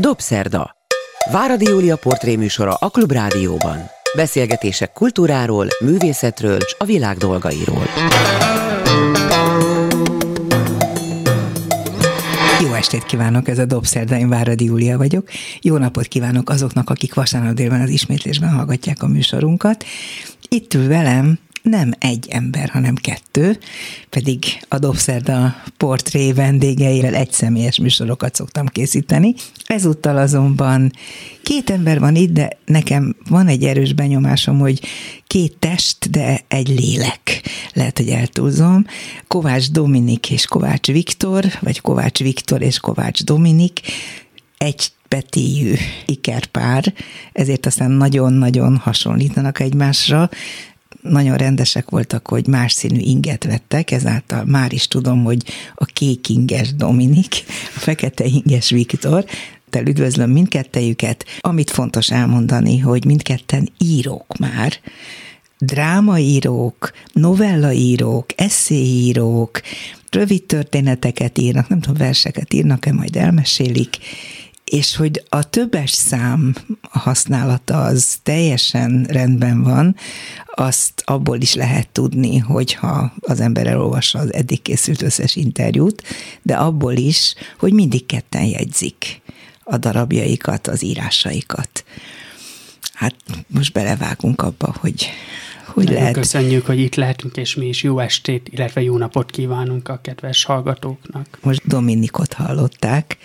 Dobszerda. Váradi Júlia portréműsora a Klubrádióban. Beszélgetések kultúráról, művészetről és a világ dolgairól. Jó estét kívánok, ez a Dobszerda, én Váradi Júlia vagyok. Jó napot kívánok azoknak, akik vasárnap délben az ismétlésben hallgatják a műsorunkat. Itt ül velem nem egy ember, hanem kettő, pedig a Dobszerda portré vendégeivel egy személyes műsorokat szoktam készíteni. Ezúttal azonban két ember van itt, de nekem van egy erős benyomásom, hogy két test, de egy lélek. Lehet, hogy eltúlzom. Kovács Dominik és Kovács Viktor, vagy Kovács Viktor és Kovács Dominik egy petéjű ikerpár, ezért aztán nagyon-nagyon hasonlítanak egymásra, nagyon rendesek voltak, hogy más színű inget vettek, ezáltal már is tudom, hogy a kék inges Dominik, a fekete inges Viktor, te üdvözlöm mindkettejüket. Amit fontos elmondani, hogy mindketten írók már, drámaírók, novellaírók, eszéírók, rövid történeteket írnak, nem tudom, verseket írnak-e, majd elmesélik, és hogy a többes szám használata az teljesen rendben van, azt abból is lehet tudni, hogyha az ember elolvassa az eddig készült összes interjút, de abból is, hogy mindig ketten jegyzik a darabjaikat, az írásaikat. Hát most belevágunk abba, hogy hogy Nagyon lehet. Köszönjük, hogy itt lehetünk, és mi is jó estét, illetve jó napot kívánunk a kedves hallgatóknak. Most Dominikot hallották,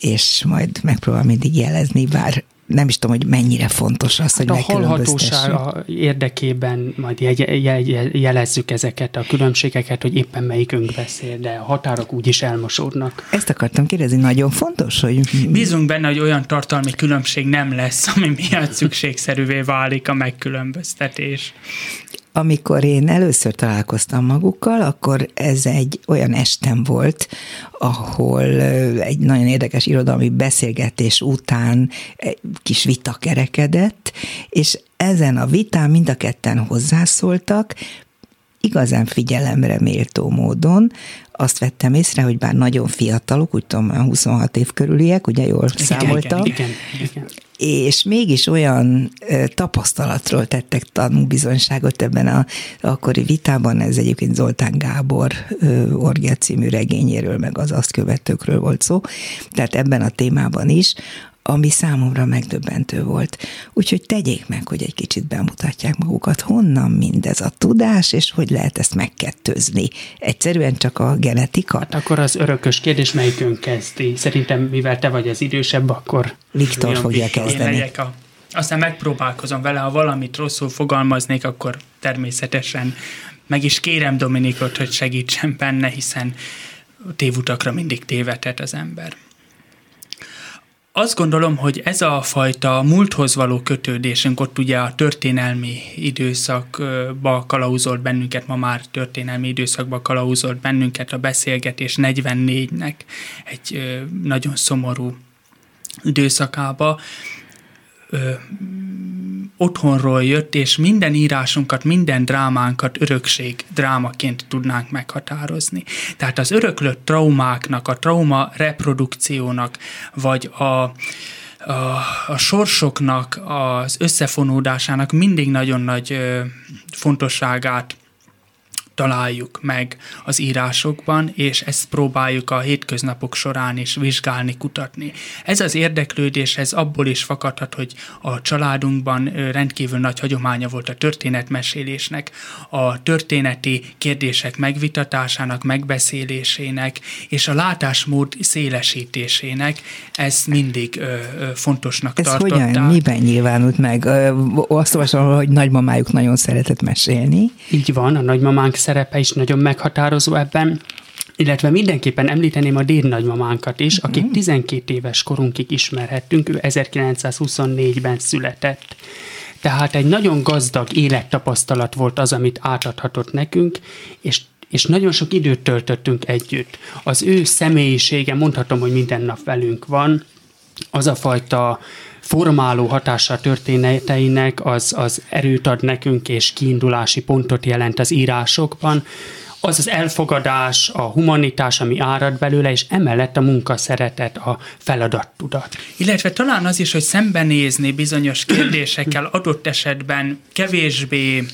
és majd megpróbál mindig jelezni, bár nem is tudom, hogy mennyire fontos az, hogy hát a hallhatóság érdekében majd jegy, jegy, jelezzük ezeket a különbségeket, hogy éppen melyikünk beszél, de a határok úgyis elmosódnak. Ezt akartam kérdezni, nagyon fontos, hogy... Bízunk benne, hogy olyan tartalmi különbség nem lesz, ami miatt szükségszerűvé válik a megkülönböztetés. Amikor én először találkoztam magukkal, akkor ez egy olyan estem volt, ahol egy nagyon érdekes irodalmi beszélgetés után egy kis vita kerekedett, és ezen a vitán mind a ketten hozzászóltak, igazán figyelemre méltó módon, azt vettem észre, hogy bár nagyon fiatalok, úgy tudom, 26 év körüliek, ugye jól igen, számoltam, igen, igen, igen. és mégis olyan tapasztalatról tettek tanúbizonyságot ebben a akkori vitában, ez egyébként Zoltán Gábor Orgia című regényéről, meg az azt követőkről volt szó, tehát ebben a témában is, ami számomra megdöbbentő volt. Úgyhogy tegyék meg, hogy egy kicsit bemutatják magukat, honnan mindez a tudás, és hogy lehet ezt megkettőzni. Egyszerűen csak a genetika? Hát akkor az örökös kérdés, melyikön kezdi? Szerintem, mivel te vagy az idősebb, akkor... Viktor fogja kezdeni. Én a aztán megpróbálkozom vele, ha valamit rosszul fogalmaznék, akkor természetesen meg is kérem Dominikot, hogy segítsen benne, hiszen tévutakra mindig tévedhet az ember azt gondolom, hogy ez a fajta múlthoz való kötődésünk, ott ugye a történelmi időszakba kalauzolt bennünket, ma már történelmi időszakba kalauzolt bennünket a beszélgetés 44-nek egy nagyon szomorú időszakába, otthonról jött, és minden írásunkat, minden drámánkat örökség drámaként tudnánk meghatározni. Tehát az öröklött traumáknak, a trauma reprodukciónak, vagy a, a, a sorsoknak az összefonódásának mindig nagyon nagy ö, fontosságát találjuk meg az írásokban, és ezt próbáljuk a hétköznapok során is vizsgálni, kutatni. Ez az érdeklődés, ez abból is fakadhat, hogy a családunkban rendkívül nagy hagyománya volt a történetmesélésnek, a történeti kérdések megvitatásának, megbeszélésének, és a látásmód szélesítésének, ez mindig ö, ö, fontosnak ez tartották. hogyan, miben nyilvánult meg? Azt olvasom, hogy nagymamájuk nagyon szeretett mesélni. Így van, a nagymamánk szerepe is nagyon meghatározó ebben, illetve mindenképpen említeném a dédnagymamánkat is, uh-huh. akit 12 éves korunkig ismerhettünk, ő 1924-ben született. Tehát egy nagyon gazdag élettapasztalat volt az, amit átadhatott nekünk, és és nagyon sok időt töltöttünk együtt. Az ő személyisége, mondhatom, hogy minden nap velünk van, az a fajta formáló hatása történeteinek, az, az erőt ad nekünk, és kiindulási pontot jelent az írásokban. az az elfogadás, a humanitás, ami árad belőle, és emellett a munkaszeretet, a feladattudat. Illetve talán az is, hogy szembenézni bizonyos kérdésekkel adott esetben kevésbé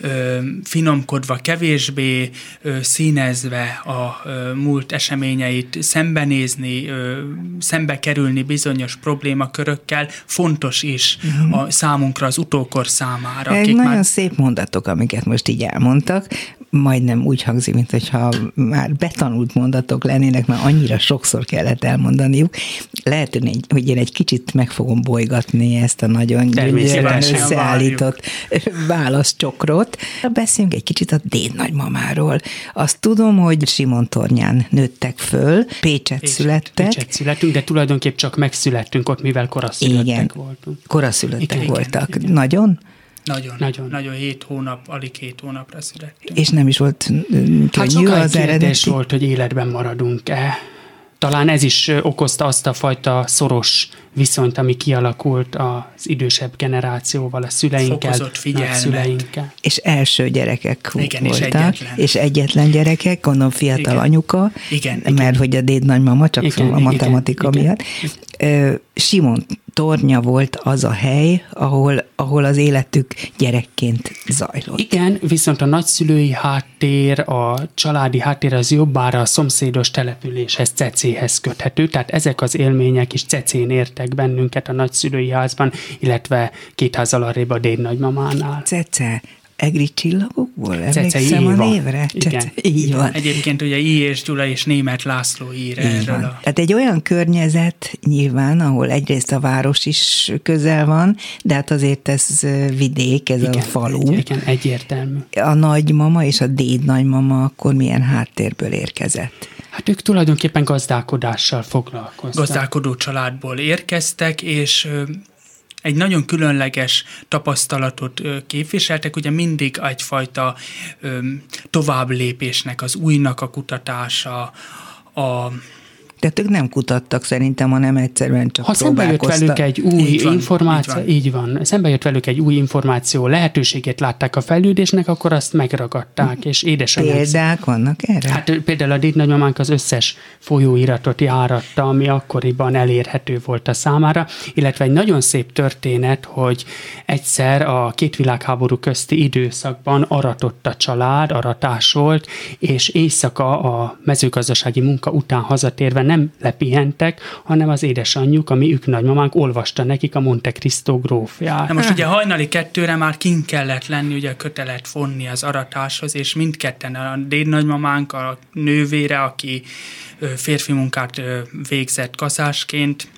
ö, finomkodva, kevésbé ö, színezve a ö, múlt eseményeit, szembenézni, ö, szembe kerülni bizonyos problémakörökkel, fontos is uh-huh. a számunkra, az utókor számára. Akik nagyon már... szép mondatok, amiket most így elmondtak majdnem úgy hangzik, mint hogyha már betanult mondatok lennének, mert annyira sokszor kellett elmondaniuk. Lehet, hogy én egy kicsit meg fogom bolygatni ezt a nagyon gyönyörűen összeállított válaszcsokrot. Beszéljünk egy kicsit a déd nagymamáról. Azt tudom, hogy Simon Tornyán nőttek föl, Pécset Pécset születtek. Pécset születtünk, de tulajdonképp csak megszülettünk ott, mivel koraszülöttek igen, voltunk. Koraszülöttek igen, voltak. Igen, igen. Nagyon? Nagyon, nagyon. Nagyon hét hónap, alig hét hónapra születtünk. És nem is volt hát könnyű hát az eredeti? volt, hogy életben maradunk-e. Talán ez is okozta azt a fajta szoros viszonyt, ami kialakult az idősebb generációval, a szüleinkkel, a szüleinkkel. És első gyerekek Igen, voltak, és egyetlen. és egyetlen gyerekek, gondolom fiatal igen. anyuka, igen, mert igen. hogy a déd nagymama, csak igen, a matematika igen, miatt. Igen. Simon tornya volt az a hely, ahol, ahol az életük gyerekként zajlott. Igen, viszont a nagyszülői háttér, a családi háttér az jobbára a szomszédos településhez, Cecéhez köthető, tehát ezek az élmények is Cecén értek bennünket a nagyszülői házban, illetve két házal arrébb a dédnagymamánál. Cece, egri csillagokból? Emlékszem a névre? Igen. így van. Egyébként ugye I. és Gyula és német László ír erről. Van. A... Tehát egy olyan környezet nyilván, ahol egyrészt a város is közel van, de hát azért ez vidék, ez igen, a falu. Igen, egyértelmű. A nagymama és a déd nagymama akkor milyen háttérből érkezett? Hát ők tulajdonképpen gazdálkodással foglalkoztak. Gazdálkodó családból érkeztek, és egy nagyon különleges tapasztalatot képviseltek, ugye mindig egyfajta tovább lépésnek, az újnak a kutatása, a tehát ők nem kutattak szerintem, hanem egyszerűen csak Ha szembe jött velük egy új így van, információ, így van. így van, szembe jött velük egy új információ, lehetőségét látták a fejlődésnek, akkor azt megragadták, és édesanyák. Példák vannak erre? Hát például a dédnagymamánk az összes folyóiratot járatta, ami akkoriban elérhető volt a számára, illetve egy nagyon szép történet, hogy egyszer a két világháború közti időszakban aratott a család, aratásolt, és éjszaka a mezőgazdasági munka után hazatérve nem lepihentek, hanem az édesanyjuk, ami ők nagymamánk olvasta nekik a Monte Cristo grófját. Na most ugye hajnali kettőre már kint kellett lenni, ugye kötelet fonni az aratáshoz, és mindketten a dédnagymamánk, a nővére, aki férfi munkát végzett kaszásként,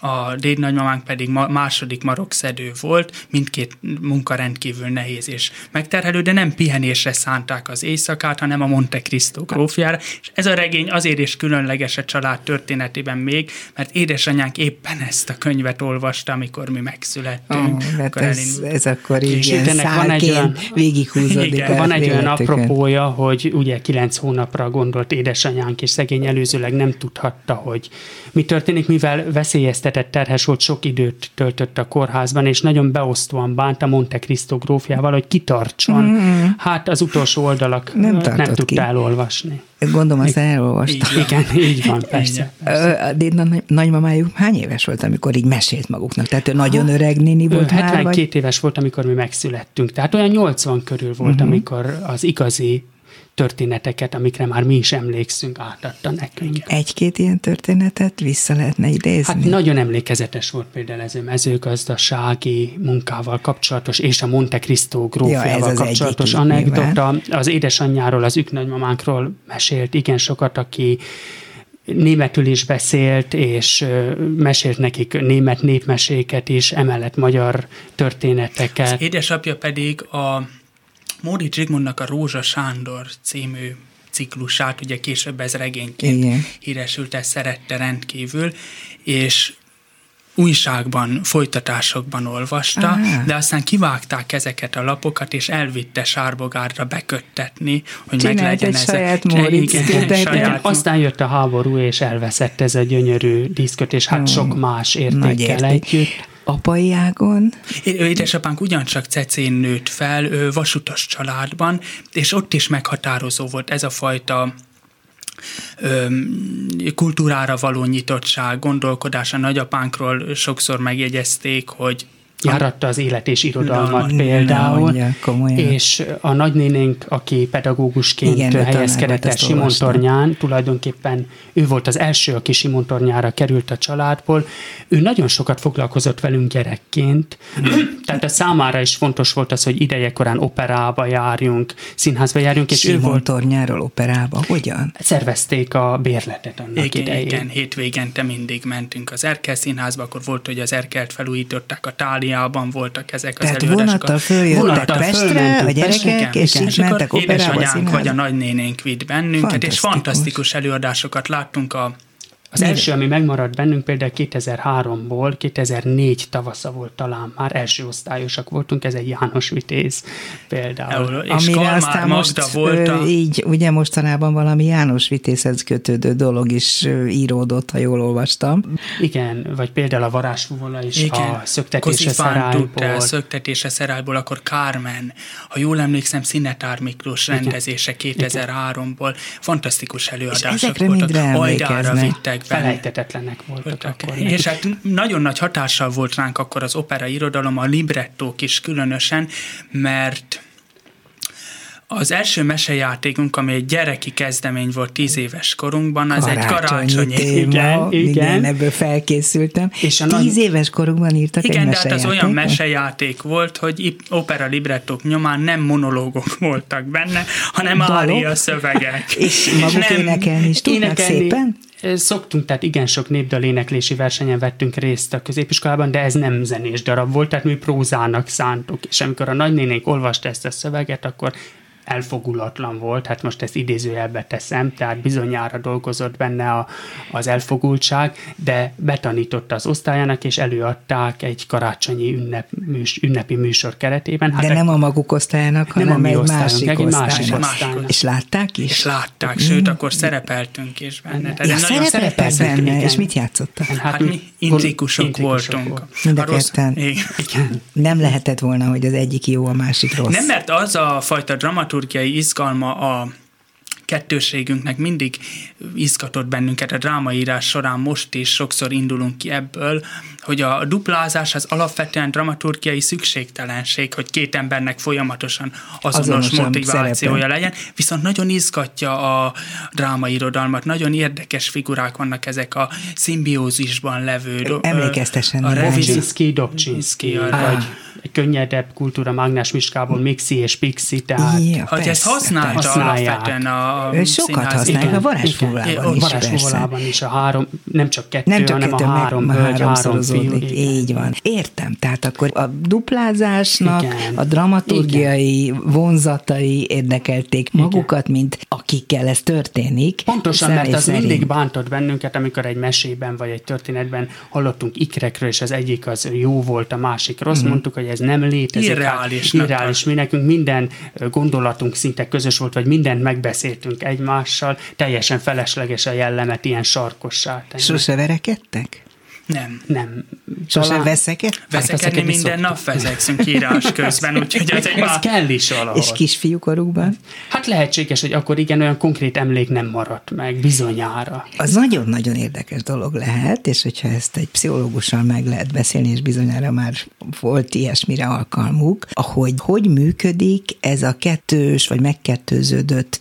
a dédnagymamánk pedig ma, második marokszedő volt, mindkét munka rendkívül nehéz és megterhelő, de nem pihenésre szánták az éjszakát, hanem a Monte Cristo grófjára, és ez a regény azért is különleges a család történetében még, mert édesanyánk éppen ezt a könyvet olvasta, amikor mi megszülettünk. Oh, akkor ez, ez akkor így ilyen van egy olyan, végighúzódik. Igen, van egy olyan apropója, hogy ugye kilenc hónapra gondolt édesanyánk, és szegény előzőleg nem tudhatta, hogy mi történik, mivel veszélyeztetett terhes volt, sok időt töltött a kórházban, és nagyon beosztóan bánta Monte Cristo grófjával, hogy kitartson. Mm. Hát az utolsó oldalak nem, nem tudta ki. elolvasni. Gondolom, azt elolvasta. Igen, így van, persze. persze. A Dédna nagymamájuk hány éves volt, amikor így mesélt maguknak? Tehát ő nagyon öreg néni volt 72 már, vagy? éves volt, amikor mi megszülettünk. Tehát olyan 80 körül volt, uh-huh. amikor az igazi történeteket, amikre már mi is emlékszünk, átadta nekünk. Egy-két ilyen történetet vissza lehetne idézni? Hát nagyon emlékezetes volt például ez a mezőgazdasági munkával kapcsolatos, és a Monte Cristo grófjával ja, kapcsolatos anekdota. Az édesanyjáról, az üknagymamánkról mesélt igen sokat, aki németül is beszélt, és mesélt nekik német népmeséket is, emellett magyar történeteket. Az édesapja pedig a Móri Zsigmondnak a Rózsa Sándor című ciklusát, ugye később ez regényként Igen. híresült, ezt szerette rendkívül, és újságban, folytatásokban olvasta, Aha. de aztán kivágták ezeket a lapokat, és elvitte Sárbogárra beköttetni, hogy Csinált meg legyen egy ez saját a, igen, saját Aztán jött a háború, és elveszett ez a gyönyörű diszköt, és hát hmm. sok más értékkel együtt. Apai ágon? Édesapánk ugyancsak cecén nőtt fel, vasutas családban, és ott is meghatározó volt ez a fajta kultúrára való nyitottság, gondolkodás a nagyapánkról sokszor megjegyezték, hogy járatta az élet és irodalmat Na, például, mondja, és a nagynénénk, aki pedagógusként Igen, helyezkedett el Simontornyán, tulajdonképpen ő volt az első, aki Simontornyára került a családból, ő nagyon sokat foglalkozott velünk gyerekként, tehát a számára is fontos volt az, hogy ideje korán operába járjunk, színházba járjunk, és ő volt... Tornyáról operába, hogyan? Szervezték a bérletet annak igen, idején. Igen, hétvégente mindig mentünk az Erkel színházba, akkor volt, hogy az Erkelt felújították a táli Angliában voltak ezek Tehát az előadások. vonattal följöttek Pestre a gyerekek, igen, és igen. így mentek operába, Édesanyánk vagy a nagynénénk vitt bennünket, fantasztikus. és fantasztikus előadásokat láttunk a az Mire? első, ami megmaradt bennünk például 2003-ból, 2004 tavasza volt talán, már első osztályosak voltunk, ez egy János Vitéz például. És Amire Kalmár aztán most volt a... így, ugye mostanában valami János Vitézhez kötődő dolog is íródott, ha jól olvastam. Igen, vagy például a varázsfúvola is Igen. a szöktetése szerájból. szöktetése szerájból, akkor Carmen, ha jól emlékszem, Szinetár Miklós rendezése 2003-ból. Fantasztikus előadások voltak. Ajdára vittek Felejtetetlenek voltak, akkor. És hát nagyon nagy hatással volt ránk akkor az opera irodalom, a librettók is különösen, mert az első mesejátékunk, ami egy gyereki kezdemény volt tíz éves korunkban, az karácsonyi egy karácsonyi téma. Igen, igen. igen, ebből felkészültem. És a tíz nagy... éves korunkban írtak igen, egy de hát az olyan mesejáték volt, hogy opera librettók nyomán nem monológok voltak benne, hanem ária szövegek. És maguk nem, énekelni is tudnak énekelni, szépen? Szoktunk, tehát igen sok népdaléneklési versenyen vettünk részt a középiskolában, de ez nem zenés darab volt, tehát mi prózának szántuk, és amikor a nagynénénk olvasta ezt a szöveget, akkor elfogulatlan volt, hát most ezt idézőjelbe teszem, tehát bizonyára dolgozott benne a, az elfogultság, de betanította az osztályának, és előadták egy karácsonyi ünnep, műs, ünnepi műsor keretében. Hát de nem a maguk osztályának, hanem nem a egy másik egy másik osztálynak. És látták is? És látták, sőt, akkor szerepeltünk is benne. Tehát ja, szerepeltek benne, igen. és mit játszottak? Hát, hát mi intrikusok voltunk. Mind a ketten. Nem lehetett volna, hogy az egyik jó, a másik rossz. Nem, mert az a fajta dramaturgia, dramaturgiai izgalma a kettőségünknek mindig izgatott bennünket a drámaírás során, most is sokszor indulunk ki ebből, hogy a duplázás az alapvetően dramaturgiai szükségtelenség, hogy két embernek folyamatosan azonos Azonosan motivációja szerepen. legyen, viszont nagyon izgatja a drámairodalmat, nagyon érdekes figurák vannak ezek a szimbiózisban levő. Emlékeztessen a Rovizinski, Dobcsinski, vagy egy könnyedebb kultúra Mágnás Miskából Mixi és Pixi, tehát ja, hogy ezt használta alapvetően a Ő sokat használják, a varázsfúvolában is Varázsfúvolában is a három, nem csak kettő, nem csak hanem kettő, a három hölgy, három fiú. Így van. Értem, tehát akkor a duplázásnak igen. a dramaturgiai igen. vonzatai érdekelték igen. magukat, mint akikkel ez történik. Pontosan, mert az szerint. mindig bántott bennünket, amikor egy mesében vagy egy történetben hallottunk ikrekről, és az egyik az jó volt, a másik rossz, mm. mondtuk, hogy ez nem létezik. Irreális. Hát, irreális. Mi nekünk minden gondolatunk szinte közös volt, vagy mindent megbeszéltünk egymással, teljesen felesleges a jellemet ilyen sarkossá tenni. Sose verekedtek? Nem. Nem. Sose Talán... veszeket? Veszekedni minden szoktuk. nap vezekszünk írás közben, úgyhogy az egy Ez kell is valahol. És kisfiúkorukban? Hát lehetséges, hogy akkor igen, olyan konkrét emlék nem maradt meg, bizonyára. Az nagyon-nagyon érdekes dolog lehet, és hogyha ezt egy pszichológussal meg lehet beszélni, és bizonyára már volt ilyesmire alkalmuk, ahogy hogy működik ez a kettős, vagy megkettőződött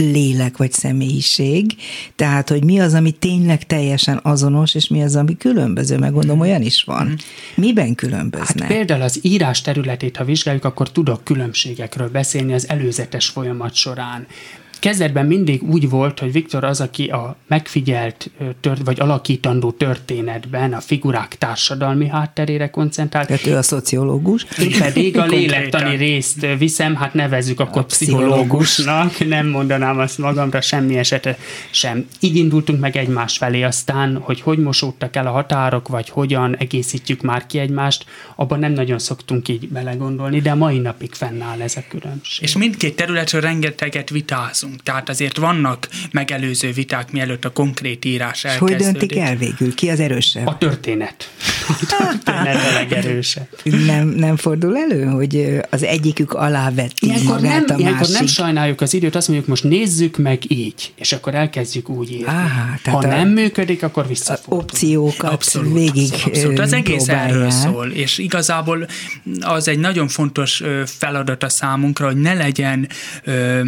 lélek vagy személyiség, tehát hogy mi az, ami tényleg teljesen azonos, és mi az, ami különböző, meg gondolom olyan is van. Mm. Miben különböznek? Hát például az írás területét, ha vizsgáljuk, akkor tudok különbségekről beszélni az előzetes folyamat során. Kezdetben mindig úgy volt, hogy Viktor az, aki a megfigyelt tört, vagy alakítandó történetben a figurák társadalmi hátterére koncentrált. Tehát ő a szociológus. Én pedig a lélektani részt viszem, hát nevezzük akkor a pszichológusnak, nem mondanám azt magamra semmi esetre sem. Így indultunk meg egymás felé, aztán, hogy hogy mosódtak el a határok, vagy hogyan egészítjük már ki egymást, abban nem nagyon szoktunk így belegondolni, de mai napig fennáll ez a különbség. És mindkét területről rengeteget vitázunk dolgozunk. Tehát azért vannak megelőző viták, mielőtt a konkrét írás elkezdődik. És hogy döntik el végül? Ki az erősebb? A történet. történet a legerősebb. Nem, nem fordul elő, hogy az egyikük alávetti Ilyenkor magát nem, a ilyenkor másik? nem sajnáljuk az időt, azt mondjuk most nézzük meg így, és akkor elkezdjük úgy írni. Áhá, ha tehát a- nem működik, akkor a visszafordul. opciókat Abszolút, végig abszolút. Az ö, egész erről szól, és igazából az egy nagyon fontos feladat a számunkra, hogy ne legyen ö,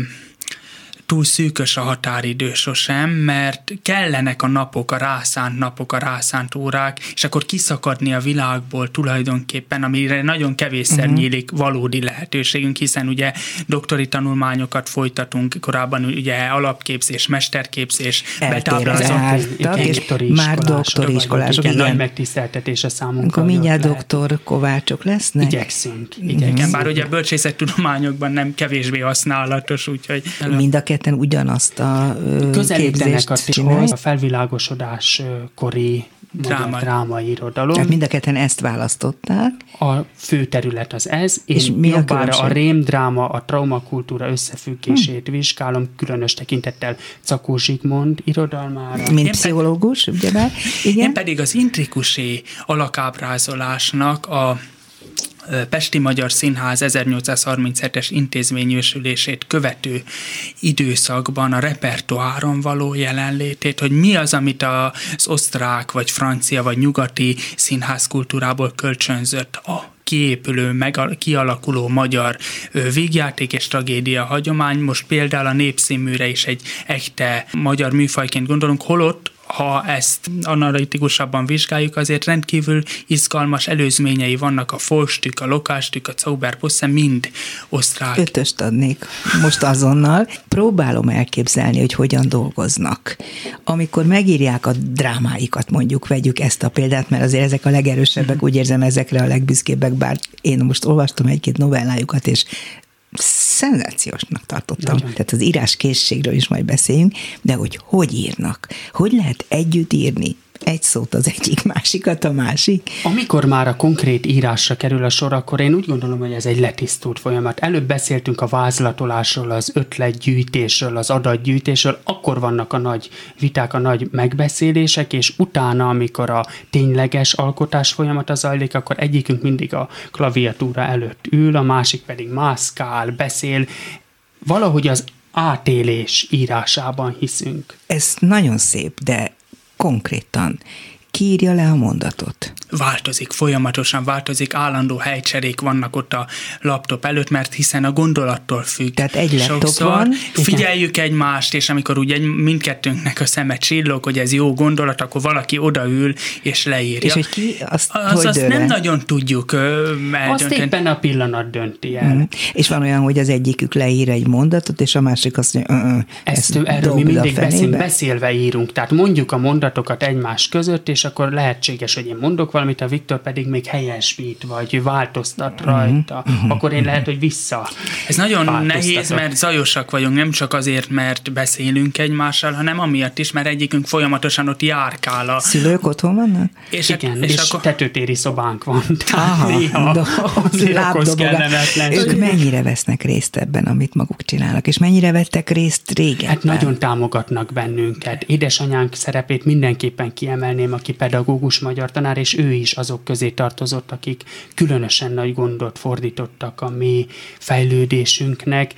túl szűkös a határidő sosem, mert kellenek a napok, a rászánt napok, a rászánt órák, és akkor kiszakadni a világból tulajdonképpen, amire nagyon kevésszer uh-huh. nyílik valódi lehetőségünk, hiszen ugye doktori tanulmányokat folytatunk, korábban ugye alapképzés, mesterképzés, betáblázott Eltérezett. és doktori már doktori iskolások, igen. Nagy megtiszteltetés a számunkra. Akkor mindjárt doktor kovácsok lesznek? Igyekszünk. Igyekszünk. Igen, bár ugye bölcsészettudományokban nem kevésbé használatos, úgyhogy Mind a ketten ugyanazt a Közelítenek képzést a tihhoz, a felvilágosodás kori Dráma. drámai irodalom. Tehát mind a ketten ezt választották. A fő terület az ez, én És mi a jobbára a, különbség? rémdráma, a traumakultúra összefüggését Hm. vizsgálom, különös tekintettel Cakó Zsigmond irodalmára. Mint Én pszichológus, ugyebár. Igen. Én pedig az intrikusé alakábrázolásnak a Pesti Magyar Színház 1837-es intézményősülését követő időszakban a repertoáron való jelenlétét, hogy mi az, amit az osztrák, vagy francia, vagy nyugati színházkultúrából kölcsönzött a kiépülő, meg kialakuló magyar ö, vígjáték és tragédia hagyomány. Most például a népszínműre is egy echte magyar műfajként gondolunk, holott ha ezt analitikusabban vizsgáljuk, azért rendkívül izgalmas előzményei vannak a Folstük, a Lokástük, a Zauberbusse, mind osztrák. Ötöst adnék most azonnal. Próbálom elképzelni, hogy hogyan dolgoznak. Amikor megírják a drámáikat, mondjuk vegyük ezt a példát, mert azért ezek a legerősebbek, úgy érzem ezekre a legbüszkébbek, bár én most olvastam egy-két novellájukat, és szenzációsnak tartottam. Nagyon. Tehát az írás készségről is majd beszéljünk, de hogy hogy írnak, hogy lehet együtt írni, egy szót az egyik, másikat a másik. Amikor már a konkrét írásra kerül a sor, akkor én úgy gondolom, hogy ez egy letisztult folyamat. Előbb beszéltünk a vázlatolásról, az ötletgyűjtésről, az adatgyűjtésről, akkor vannak a nagy viták, a nagy megbeszélések, és utána, amikor a tényleges alkotás folyamata zajlik, akkor egyikünk mindig a klaviatúra előtt ül, a másik pedig mászkál, beszél. Valahogy az átélés írásában hiszünk. Ez nagyon szép, de konkrétan kiírja le a mondatot. változik, folyamatosan változik, állandó helycserék vannak ott a laptop előtt, mert hiszen a gondolattól függ. Tehát egy laptop Sokszor van. Figyeljük egymást, és amikor ugye mindkettőnknek a szeme csillog, hogy ez jó gondolat, akkor valaki odaül és leírja. És hogy ki azt az, hogy azt nem nagyon tudjuk ö, Azt eldönteni. éppen a pillanat dönti el. Mhm. És van olyan, hogy az egyikük leír egy mondatot, és a másik azt mondja, "Ö, ö, Ezt, ezt erről mi mindig beszélünk, fenébe." beszélve írunk, tehát mondjuk a mondatokat egymás között, és akkor lehetséges, hogy én mondok valamit, a Viktor pedig még helyesbít, vagy változtat Mhm. rajta, akkor én lehet, hogy vissza. Ez nagyon nehéz, mert zajosak vagyunk, nem csak azért, mert beszélünk egymással, hanem amiatt is, mert egyikünk folyamatosan ott járkál a... Szülők otthon vannak? És, Igen, és, és akkor tetőtéri szobánk van. Tehát Aha, néha do- azért okoz. Ők mennyire vesznek részt ebben, amit maguk csinálnak, és mennyire vettek részt régen? Hát nagyon támogatnak bennünket. Édesanyánk szerepét mindenképpen kiemelném, aki pedagógus magyar tanár, és ő is azok közé tartozott, akik különösen nagy gondot fordítottak a mi fejlődésünknek.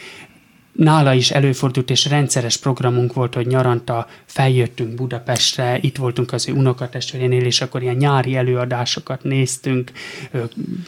Nála is előfordult, és rendszeres programunk volt, hogy nyaranta feljöttünk Budapestre, itt voltunk az ő unokatestvérénél, és akkor ilyen nyári előadásokat néztünk,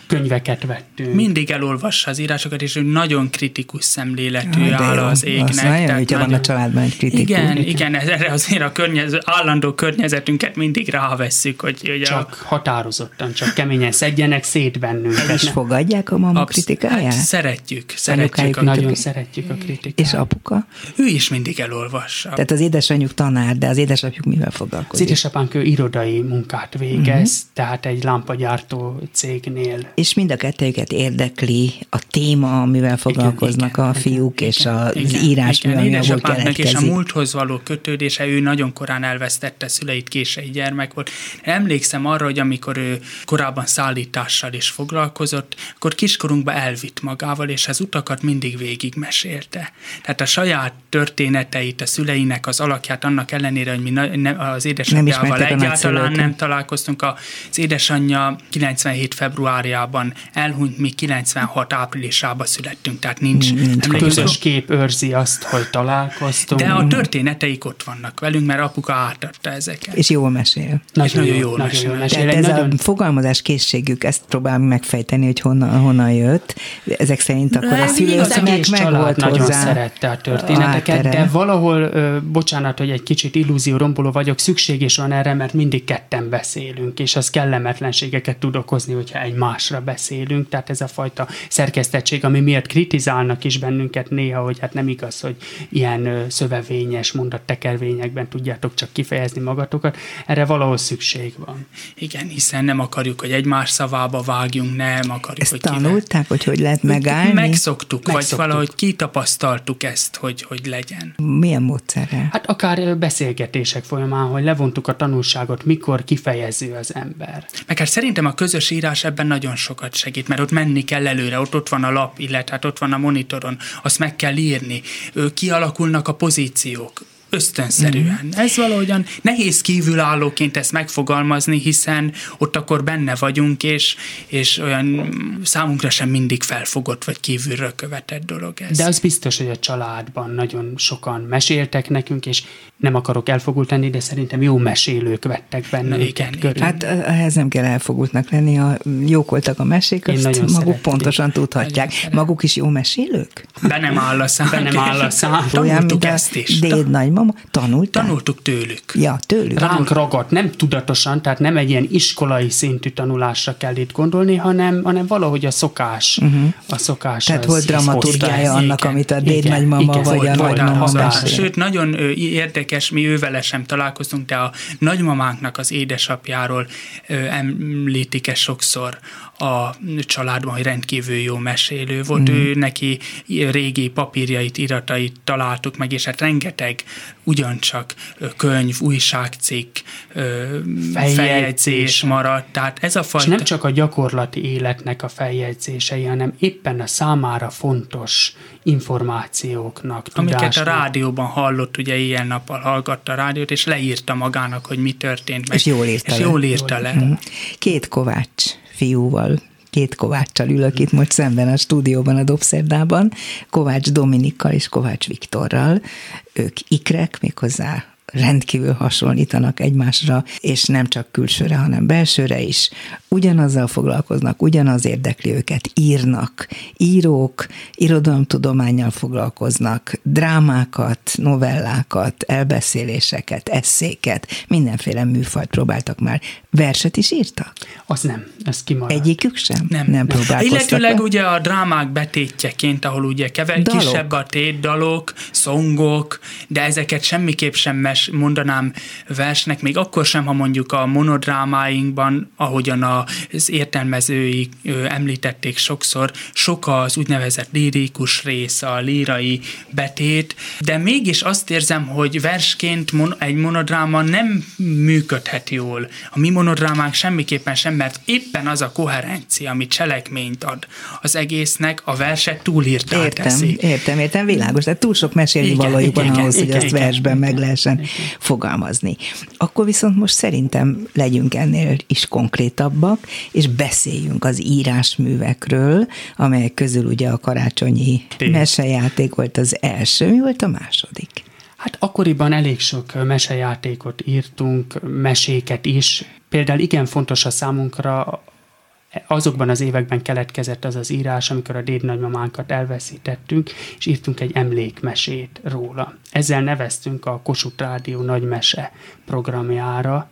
könyveket vettünk. mindig elolvassa az írásokat, és ő nagyon kritikus szemléletű Ah, áll jó. az égnek. Az nagyon, tehát hogyha van a családban egy kritikus. Igen, Igen. erre azért a környezet, állandó környezetünket mindig rávesszük, hogy, hogy Csak határozottan, csak keményen szedjenek szét bennünket. És fogadják a mama Absz- kritikáját? Hát szeretjük, szeretjük. A, Nagyon szeretjük a kritikát. És apuka? ő is mindig elolvassa. Tehát az édesanyjuk tanár, de az édesapjuk mivel Az foglalkozik? édesapánk ő irodai munkát végez, uh-huh. tehát egy lámpagyártó cégnél. És mind a kettőjüket érdekli a téma, amivel foglalkoznak igen, a igen, fiúk, és igen, az igen, írás, igen, abból édesapánknak és a múlthoz való kötődése, ő nagyon korán elvesztette szüleit, kései gyermek volt. Emlékszem arra, hogy amikor ő korábban szállítással is foglalkozott, akkor kiskorunkba elvitt magával, és az utakat mindig végigmesélte. Élete. Tehát a saját történeteit, a szüleinek az alakját, annak ellenére, hogy mi az édesanyjával egyáltalán nem találkoztunk. Az édesanyja 97 februárjában elhunyt, mi 96 áprilisában születtünk, tehát nincs, nincs közös kép őrzi azt, hogy találkoztunk. De a történeteik ott vannak velünk, mert apuka átadta ezeket. És jól mesél. Nagyon, nagyon jól, nagyon mesél. Jól mesél. Tehát ez nagyon... a fogalmazás készségük, ezt próbálom megfejteni, hogy honnan, honnan jött. Ezek szerint akkor a szülőknek meg volt nagyon hozzá. Szerette a történeteket, a de valahol, ö, bocsánat, hogy egy kicsit illúzió romboló vagyok, szükség is van erre, mert mindig ketten beszélünk, és az kellemetlenségeket tud okozni, hogyha egymásra beszélünk, tehát ez a fajta szerkesztettség, ami miatt kritizálnak is bennünket néha, hogy hát nem igaz, hogy ilyen ö, szövevényes mondattekervényekben tudjátok csak kifejezni magatokat, erre valahol szükség van. Igen, hiszen nem akarjuk, hogy egymás szavába vágjunk, nem akarjuk, Ezt hogy tanulták, kivel... hogy hogy lehet megállni? Megszoktuk, Megszoktuk, vagy valahogy kitapasztaltuk ezt, hogy, hogy legyen. Milyen módszerrel? Hát akár beszélgetések folyamán, hogy levontuk a tanulságot, mikor kifejező az ember. Meg hát szerintem a közös írás ebben nagyon sokat segít, mert ott menni kell előre, ott, ott van a lap, illetve hát ott van a monitoron, azt meg kell írni, kialakulnak a pozíciók, ösztönszerűen. Mm. Ez valahogyan nehéz kívülállóként ezt megfogalmazni, hiszen ott akkor benne vagyunk, és, és olyan számunkra sem mindig felfogott vagy kívülről követett dolog ez. De az biztos, hogy a családban nagyon sokan meséltek nekünk, és nem akarok elfogult lenni, de szerintem jó mesélők vettek benne igen, körül. Hát ehhez nem kell elfogultnak lenni, a jók voltak a mesék, azt maguk szerették. pontosan tudhatják. Maguk is jó mesélők? Be nem áll a szám. Be nem áll a szám. Tanultuk ezt is. Déd nagymama, tanulták? Tanultuk tőlük. Ja, tőlük. Ránk ragadt, nem tudatosan, tehát nem egy ilyen iskolai szintű tanulásra kell itt gondolni, hanem, hanem valahogy a szokás. Uh-huh. A szokás tehát volt dramaturgiája annak, igen, amit a déd igen, nagymama igen, vagy a nagymama Sőt, nagyon érdekes mi ővele sem találkoztunk, de a nagymamánknak az édesapjáról említik ezt sokszor a családban, hogy rendkívül jó mesélő volt. Mm. Ő neki régi papírjait, iratait találtuk meg, és hát rengeteg ugyancsak könyv, újságcikk, feljegyzés, feljegyzés maradt. Tehát ez a fajta... És nem csak a gyakorlati életnek a feljegyzései, hanem éppen a számára fontos információknak, tudásnak. Amiket a rádióban hallott, ugye ilyen nappal hallgatta a rádiót, és leírta magának, hogy mi történt meg. És jól írta és le. Jól írta le. Mhm. Két Kovács fiúval két Kováccsal ülök itt most szemben a stúdióban a Dobszerdában, Kovács Dominikkal és Kovács Viktorral. Ők ikrek, méghozzá rendkívül hasonlítanak egymásra, és nem csak külsőre, hanem belsőre is. Ugyanazzal foglalkoznak, ugyanaz érdekli őket, írnak, írók, irodalomtudományjal foglalkoznak, drámákat, novellákat, elbeszéléseket, eszéket, mindenféle műfajt próbáltak már. Verset is írtak? Az nem, ez kimaradt. Egyikük sem? Nem, nem, nem. Illetőleg ugye a drámák betétjeként, ahol ugye kever, dalok. kisebb a tét, dalok, szongok, de ezeket semmiképp sem mes mondanám versnek, még akkor sem, ha mondjuk a monodrámáinkban, ahogyan az értelmezői említették sokszor, sok az úgynevezett lirikus rész, a lírai betét, de mégis azt érzem, hogy versként egy monodráma nem működhet jól. A mi monodrámánk semmiképpen sem, mert éppen az a koherencia, ami cselekményt ad az egésznek, a verset túlírtá értem, teszi. Értem, értem, világos. De túl sok mesélni valójuk van ahhoz, igen, hogy igen, azt igen, versben meg lehessen fogalmazni. Akkor viszont most szerintem legyünk ennél is konkrétabbak, és beszéljünk az írásművekről, amelyek közül ugye a karácsonyi Tény. mesejáték volt az első. Mi volt a második? Hát akkoriban elég sok mesejátékot írtunk, meséket is. Például igen fontos a számunkra azokban az években keletkezett az az írás, amikor a dédnagymamánkat elveszítettünk, és írtunk egy emlékmesét róla. Ezzel neveztünk a Kossuth Rádió nagymese programjára,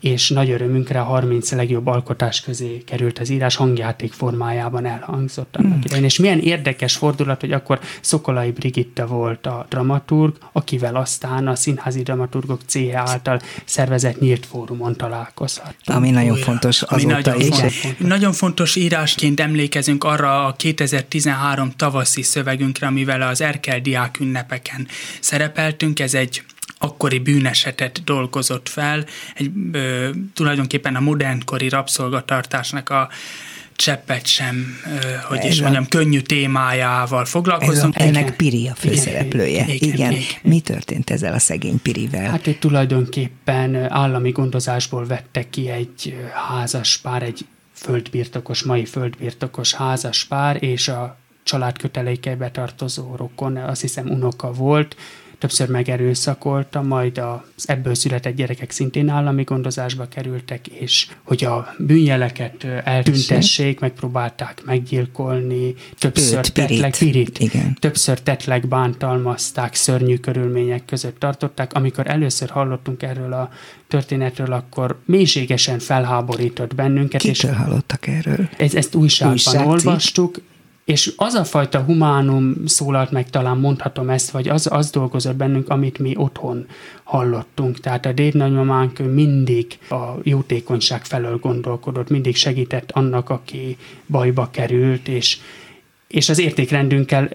és nagy örömünkre a 30 legjobb alkotás közé került az írás hangjáték formájában elhangzott annak mm. idején. És milyen érdekes fordulat, hogy akkor Szokolai Brigitta volt a dramaturg, akivel aztán a Színházi Dramaturgok CH által szervezett nyílt fórumon találkozhattunk. Ami nagyon Újra. fontos Ami nagyon, is. Fontos. nagyon fontos írásként emlékezünk arra a 2013 tavaszi szövegünkre, amivel az Erkel diák ünnepeken szerepeltünk. Ez egy akkori bűnesetet dolgozott fel, egy, ö, tulajdonképpen a modernkori rabszolgatartásnak a cseppet sem, hogy is mondjam, könnyű témájával foglalkozunk. Ez a, ennek Piri a főszereplője. Igen, igen, igen. igen. Mi történt ezzel a szegény Pirivel? Hát ő tulajdonképpen állami gondozásból vette ki egy házas pár, egy földbirtokos, mai földbirtokos házas pár, és a család kötelékeibe tartozó rokon, azt hiszem unoka volt, többször megerőszakolta, majd az ebből született gyerekek szintén állami gondozásba kerültek, és hogy a bűnjeleket eltüntessék, megpróbálták meggyilkolni, többször Őt, tetlek, pirit, igen. többször tetlek bántalmazták, szörnyű körülmények között tartották. Amikor először hallottunk erről a történetről, akkor mélységesen felháborított bennünket. Kitől és hallottak erről? Ez, ezt újságban Újságcik? olvastuk, és az a fajta humánum szólalt meg, talán mondhatom ezt, vagy az, az dolgozott bennünk, amit mi otthon hallottunk. Tehát a dédnagymamánk mindig a jótékonyság felől gondolkodott, mindig segített annak, aki bajba került, és, és az értékrendünkkel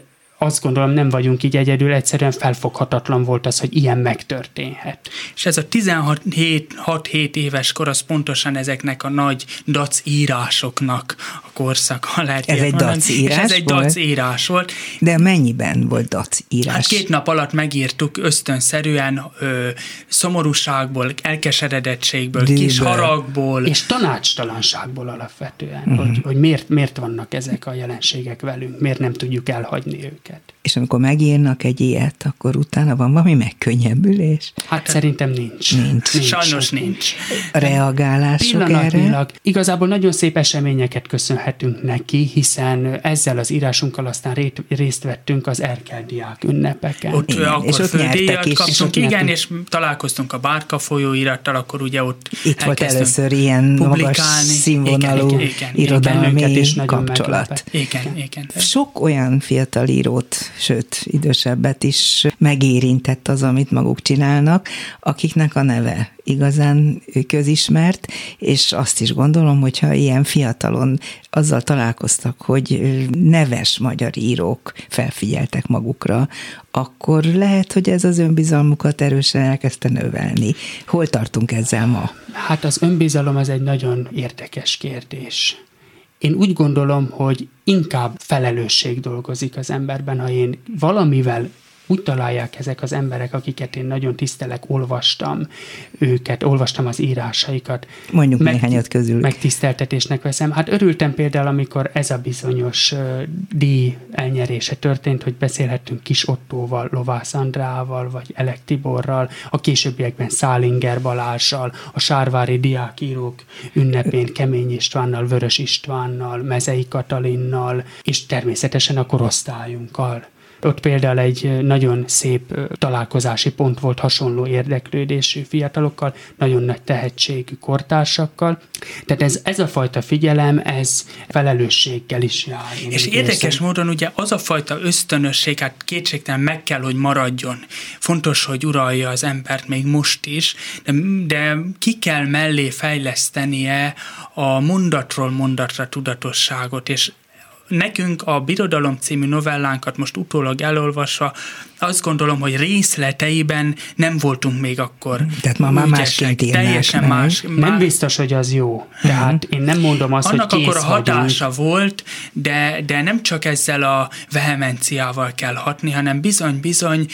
azt gondolom nem vagyunk így egyedül, egyszerűen felfoghatatlan volt az, hogy ilyen megtörténhet. És ez a 16-7 éves kor az pontosan ezeknek a nagy dac írásoknak a korszaka lehet. Ez egy dac írás Ez egy dac írás volt. De mennyiben volt dac írás? Hát két nap alatt megírtuk ösztönszerűen ö, szomorúságból, elkeseredettségből, Dűből. kis haragból. És tanácstalanságból alapvetően, uh-huh. hogy, hogy miért, miért vannak ezek a jelenségek velünk, miért nem tudjuk elhagyni őket őket. És amikor megírnak egy ilyet, akkor utána van valami megkönnyebbülés? Hát szerintem nincs. Nincs. nincs. Sajnos nincs. Reagálások erre? Igazából nagyon szép eseményeket köszönhetünk neki, hiszen ezzel az írásunkkal aztán részt vettünk az Erkeldiák ünnepeken. Ott igen, akkor és ott nyertek is. Kaptunk, és igen, és találkoztunk a Bárka folyóirattal, akkor ugye ott Itt volt először ilyen publikálni. magas színvonalú igen, igen, irodalmi kapcsolat. Igen, igen. Sok olyan fiatal író fiatalírót, sőt, idősebbet is megérintett az, amit maguk csinálnak, akiknek a neve igazán közismert, és azt is gondolom, hogyha ilyen fiatalon azzal találkoztak, hogy neves magyar írók felfigyeltek magukra, akkor lehet, hogy ez az önbizalmukat erősen elkezdte növelni. Hol tartunk ezzel ma? Hát az önbizalom az egy nagyon érdekes kérdés. Én úgy gondolom, hogy inkább felelősség dolgozik az emberben, ha én valamivel úgy találják ezek az emberek, akiket én nagyon tisztelek, olvastam őket, olvastam az írásaikat. Mondjuk meg, néhányat közül. Megtiszteltetésnek veszem. Hát örültem például, amikor ez a bizonyos uh, díj elnyerése történt, hogy beszélhettünk Kis Ottóval, Lovász Andrával, vagy Elek Tiborral, a későbbiekben Szálinger Balázsal, a Sárvári Diákírók ünnepén Kemény Istvánnal, Vörös Istvánnal, Mezei Katalinnal, és természetesen a korosztályunkkal. Ott például egy nagyon szép találkozási pont volt hasonló érdeklődésű fiatalokkal, nagyon nagy tehetségű kortársakkal. Tehát ez, ez a fajta figyelem, ez felelősséggel is jár. És érdekes érzem. módon ugye az a fajta ösztönösség, hát kétségtelen meg kell, hogy maradjon. Fontos, hogy uralja az embert még most is, de, de ki kell mellé fejlesztenie a mondatról mondatra tudatosságot, és nekünk a Birodalom című novellánkat most utólag elolvasva azt gondolom, hogy részleteiben nem voltunk még akkor Tehát ma már másként írnák, Teljesen nem? más. Nem már... biztos, hogy az jó. Tehát én nem mondom azt, Annak hogy kész akkor a hatása vagyunk. volt, de, de nem csak ezzel a vehemenciával kell hatni, hanem bizony-bizony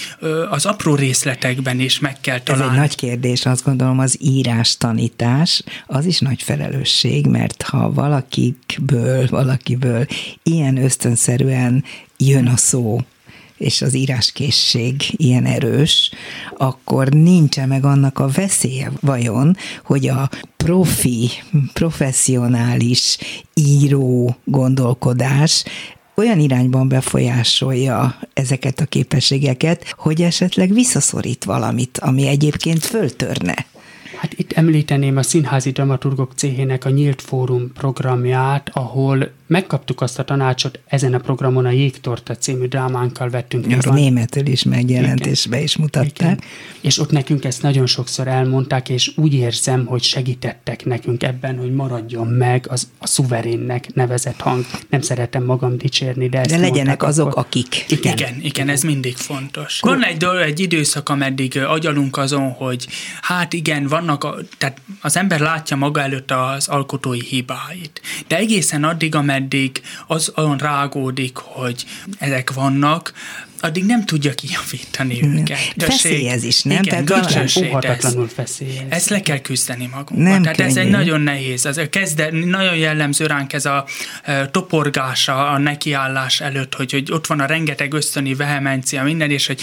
az apró részletekben is meg kell találni. Ez egy nagy kérdés, azt gondolom az írás tanítás, az is nagy felelősség, mert ha valakiből, valakiből ilyen ösztönszerűen jön a szó, és az íráskészség ilyen erős, akkor nincsen meg annak a veszélye vajon, hogy a profi, professzionális író gondolkodás olyan irányban befolyásolja ezeket a képességeket, hogy esetleg visszaszorít valamit, ami egyébként föltörne. Hát itt említeném a Színházi Dramaturgok Céhének a Nyílt Fórum programját, ahol megkaptuk azt a tanácsot, ezen a programon a Jégtorta című drámánkkal vettünk. Az németül is megjelent, és be is mutatták. Igen. És ott nekünk ezt nagyon sokszor elmondták, és úgy érzem, hogy segítettek nekünk ebben, hogy maradjon meg az a szuverénnek nevezett hang. Nem szeretem magam dicsérni, de ezt De legyenek azok, akkor... akik. Igen. igen, igen, ez mindig fontos. Van egy, egy időszak, ameddig agyalunk azon, hogy hát igen, vannak a tehát az ember látja maga előtt az alkotói hibáit. De egészen addig, ameddig az olyan rágódik, hogy ezek vannak, addig nem tudja kijavítani őket. Feszélyez is, nem? Igen, Tehát óhatatlanul feszélyez. Ezt le kell küzdeni magunkban. Nem Tehát ez egy könnyű. nagyon nehéz. Az, kezde, nagyon jellemző ránk ez a e, toporgása a nekiállás előtt, hogy, hogy ott van a rengeteg ösztöni vehemencia, minden, és hogy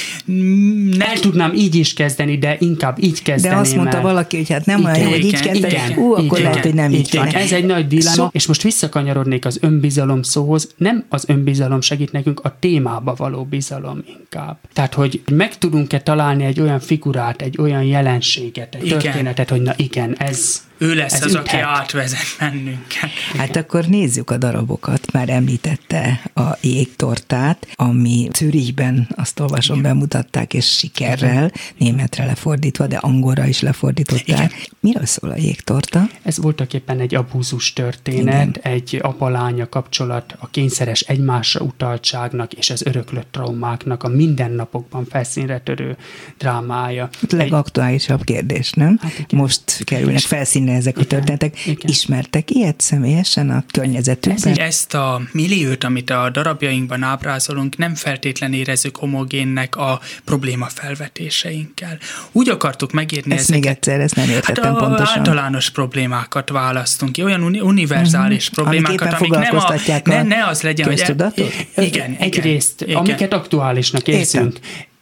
ne El tudnám így is kezdeni, de inkább így De kezdeném azt mondta el. valaki, hogy hát nem olyan jó, hogy így igen, kezdeni, igen, ú, akkor igen, lehet, hogy nem így van. Ez egy nagy dilemma, Szó- és most visszakanyarodnék az önbizalom szóhoz. Nem az önbizalom segít nekünk, a témába való bizalom inkább. Tehát, hogy meg tudunk-e találni egy olyan figurát, egy olyan jelenséget, egy Igen. történetet, hogy na igen, ez ő lesz ez az, aki üthet. átvezet bennünket. Hát akkor nézzük a darabokat. Már említette a jégtortát, ami Zürichben, azt olvasom, bemutatták, és sikerrel, németre lefordítva, de angolra is lefordították. Miről szól a jégtorta? Ez voltak éppen egy abúzus történet, Igen. egy apa-lánya kapcsolat, a kényszeres egymásra utaltságnak és az öröklött traumáknak a mindennapokban felszínre törő drámája. A legaktuálisabb kérdés, nem? Hát igen. Most kerülnek felszínre ezek a Igen, történetek. igen. Ismertek ilyet személyesen a környezetükben? Ez Ezt a milliót, amit a darabjainkban ábrázolunk, nem feltétlen érezzük homogénnek a probléma felvetéseinkkel. Úgy akartuk megírni Ezt még ezeket. egyszer, ezt nem értettem hát a pontosan. általános problémákat választunk ki, olyan uni- univerzális Mhm. problémákat, Amik nem, a, ne, ne az legyen, hogy... köztudatot? Igen, Egyrészt, igen, amiket aktuálisnak Értem.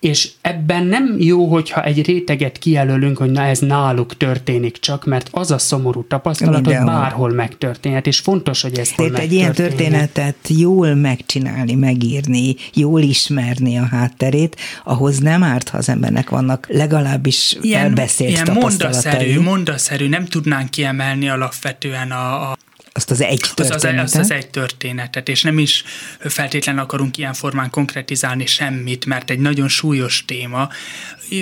És ebben nem jó, hogyha egy réteget kijelölünk, hogy na ez náluk történik csak, mert az a szomorú tapasztalat, Mindenhol. hogy bárhol megtörténhet, és fontos, hogy ez hol Tehát egy ilyen történetet jól megcsinálni, megírni, jól ismerni a hátterét, ahhoz nem árt, ha az embernek vannak legalábbis elbeszélt ilyen tapasztalatai. mondaszerű, mondaszerű, nem tudnánk kiemelni alapvetően a, a Azt az egy az, az, történetet. az, az egy történetet, és nem is feltétlenül akarunk ilyen formán konkretizálni semmit, mert egy nagyon súlyos téma.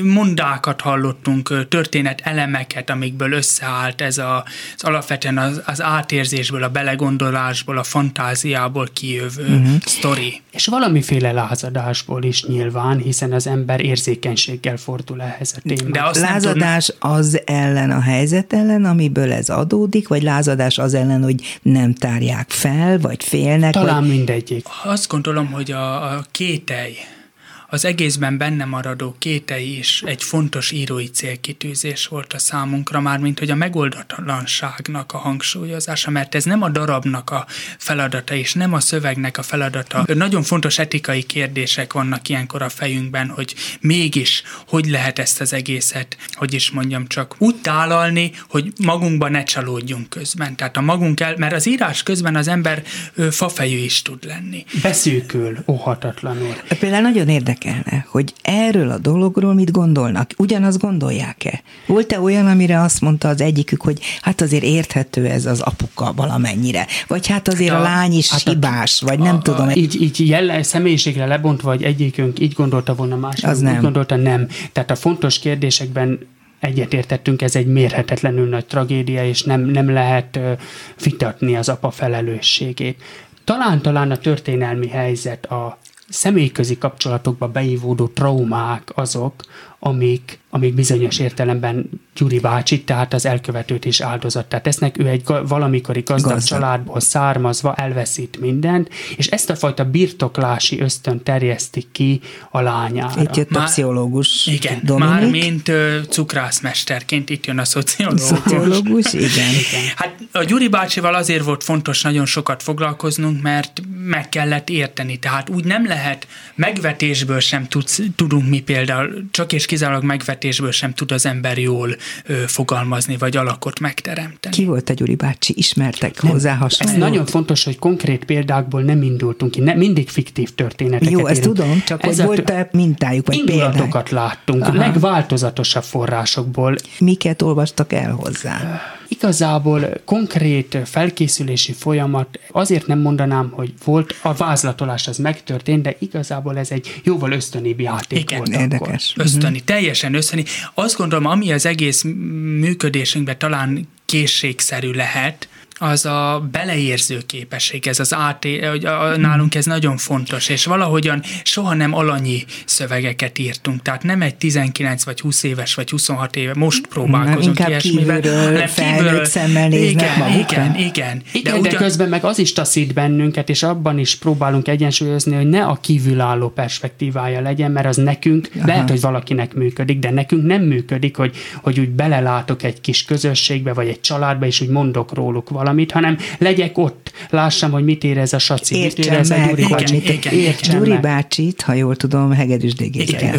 Mondákat hallottunk, történet elemeket, amikből összeállt ez a, az alapvetően az, az átérzésből, a belegondolásból, a fantáziából kijövő uh-huh. sztori. És valamiféle lázadásból is nyilván, hiszen az ember érzékenységgel fordul ehhez a témához. De azt Lázadás az ellen a helyzet ellen, amiből ez adódik, vagy lázadás az ellen, hogy nem tárják fel, vagy félnek? Talán vagy... mindegyik. Azt gondolom, hogy a, a kételj, az egészben benne maradó kételj is egy fontos írói célkitűzés volt a számunkra, már mint hogy a megoldatlanságnak a hangsúlyozása, mert ez nem a darabnak a feladata, és nem a szövegnek a feladata. Nagyon fontos etikai kérdések vannak ilyenkor a fejünkben, hogy mégis hogy lehet ezt az egészet, hogy is mondjam csak, úgy tálalni, hogy magunkban ne csalódjunk közben. Tehát a magunk el, mert az írás közben az ember ö, fafejű is tud lenni. Beszűkül óhatatlanul. Például nagyon érdekelne, hogy erről a dologról mit gondolnak. Ugyanazt gondolják-e? Volt-e olyan, amire azt mondta az egyikük, hogy hát azért érthető ez az apuka valamennyire, vagy hát azért Hát a, a- lány is hát a- hibás, vagy nem A- tudom. a- Így, így jelle, személyiségre lebontva, vagy egyikünk így gondolta volna, másik Az úgy nem. gondolta, nem. Tehát a fontos kérdésekben egyetértettünk, ez egy mérhetetlenül nagy tragédia, és nem, nem lehet vitatni az apa felelősségét. Talán-talán a történelmi helyzet, a személyközi kapcsolatokba beívódó traumák azok, amik, amik bizonyos értelemben Gyuri bácsi, tehát az elkövetőt is áldozattá tesznek. Ő egy valamikori gazdag, Gazdag. családból származva elveszít mindent, és ezt a fajta birtoklási ösztön terjeszti ki a lányára. Itt jött a Már- pszichológus Igen, Dominik. már mint ö, cukrászmesterként itt jön a szociológus. Szociológus, igen. Hát a Gyuri bácsival azért volt fontos nagyon sokat foglalkoznunk, mert meg kellett érteni. Tehát úgy nem lehet, megvetésből sem tudsz, tudunk mi például, csak és kizárólag megvetésből sem tud az ember jól ö, fogalmazni, vagy alakot megteremteni. Ki volt a Gyuri bácsi? Ismertek hozzá Ez hasonlót? nagyon fontos, hogy konkrét példákból nem indultunk ki, ne, mindig fiktív történeteket Jó, ezt írunk. tudom, csak Ez hogy a volt-e mintájuk, vagy példák? Indulatokat láttunk, Aha. legváltozatosabb forrásokból. Miket olvastak el hozzá? Igazából konkrét felkészülési folyamat, azért nem mondanám, hogy volt, a vázlatolás az megtörtént, de igazából ez egy jóval ösztönébb játék Igen, volt Érdekes. ösztöni, teljesen ösztöni. Azt gondolom, ami az egész működésünkben talán készségszerű lehet, az a beleérző képesség, ez az át, hogy a, nálunk ez nagyon fontos, és valahogyan soha nem alanyi szövegeket írtunk, tehát nem egy 19 vagy 20 éves vagy 26 éve, most próbálkozunk nem, ilyesmivel. Kívülről, felnőtt szemmel néznek igen, magukra. igen, igen. Igen, de, ugyan... de közben meg az is taszít bennünket, és abban is próbálunk egyensúlyozni, hogy ne a kívülálló perspektívája legyen, mert az nekünk, Aha. lehet, hogy valakinek működik, de nekünk nem működik, hogy, hogy úgy belelátok egy kis közösségbe, vagy egy családba, és úgy mondok róluk valamit, hanem legyek ott, lássam, hogy mit érez a Saci, Értsem mit érez meg, a Gyuri hogy bácsi. mit- Igen, értsem Gyuri bácsit, ha jól tudom, Hegedűs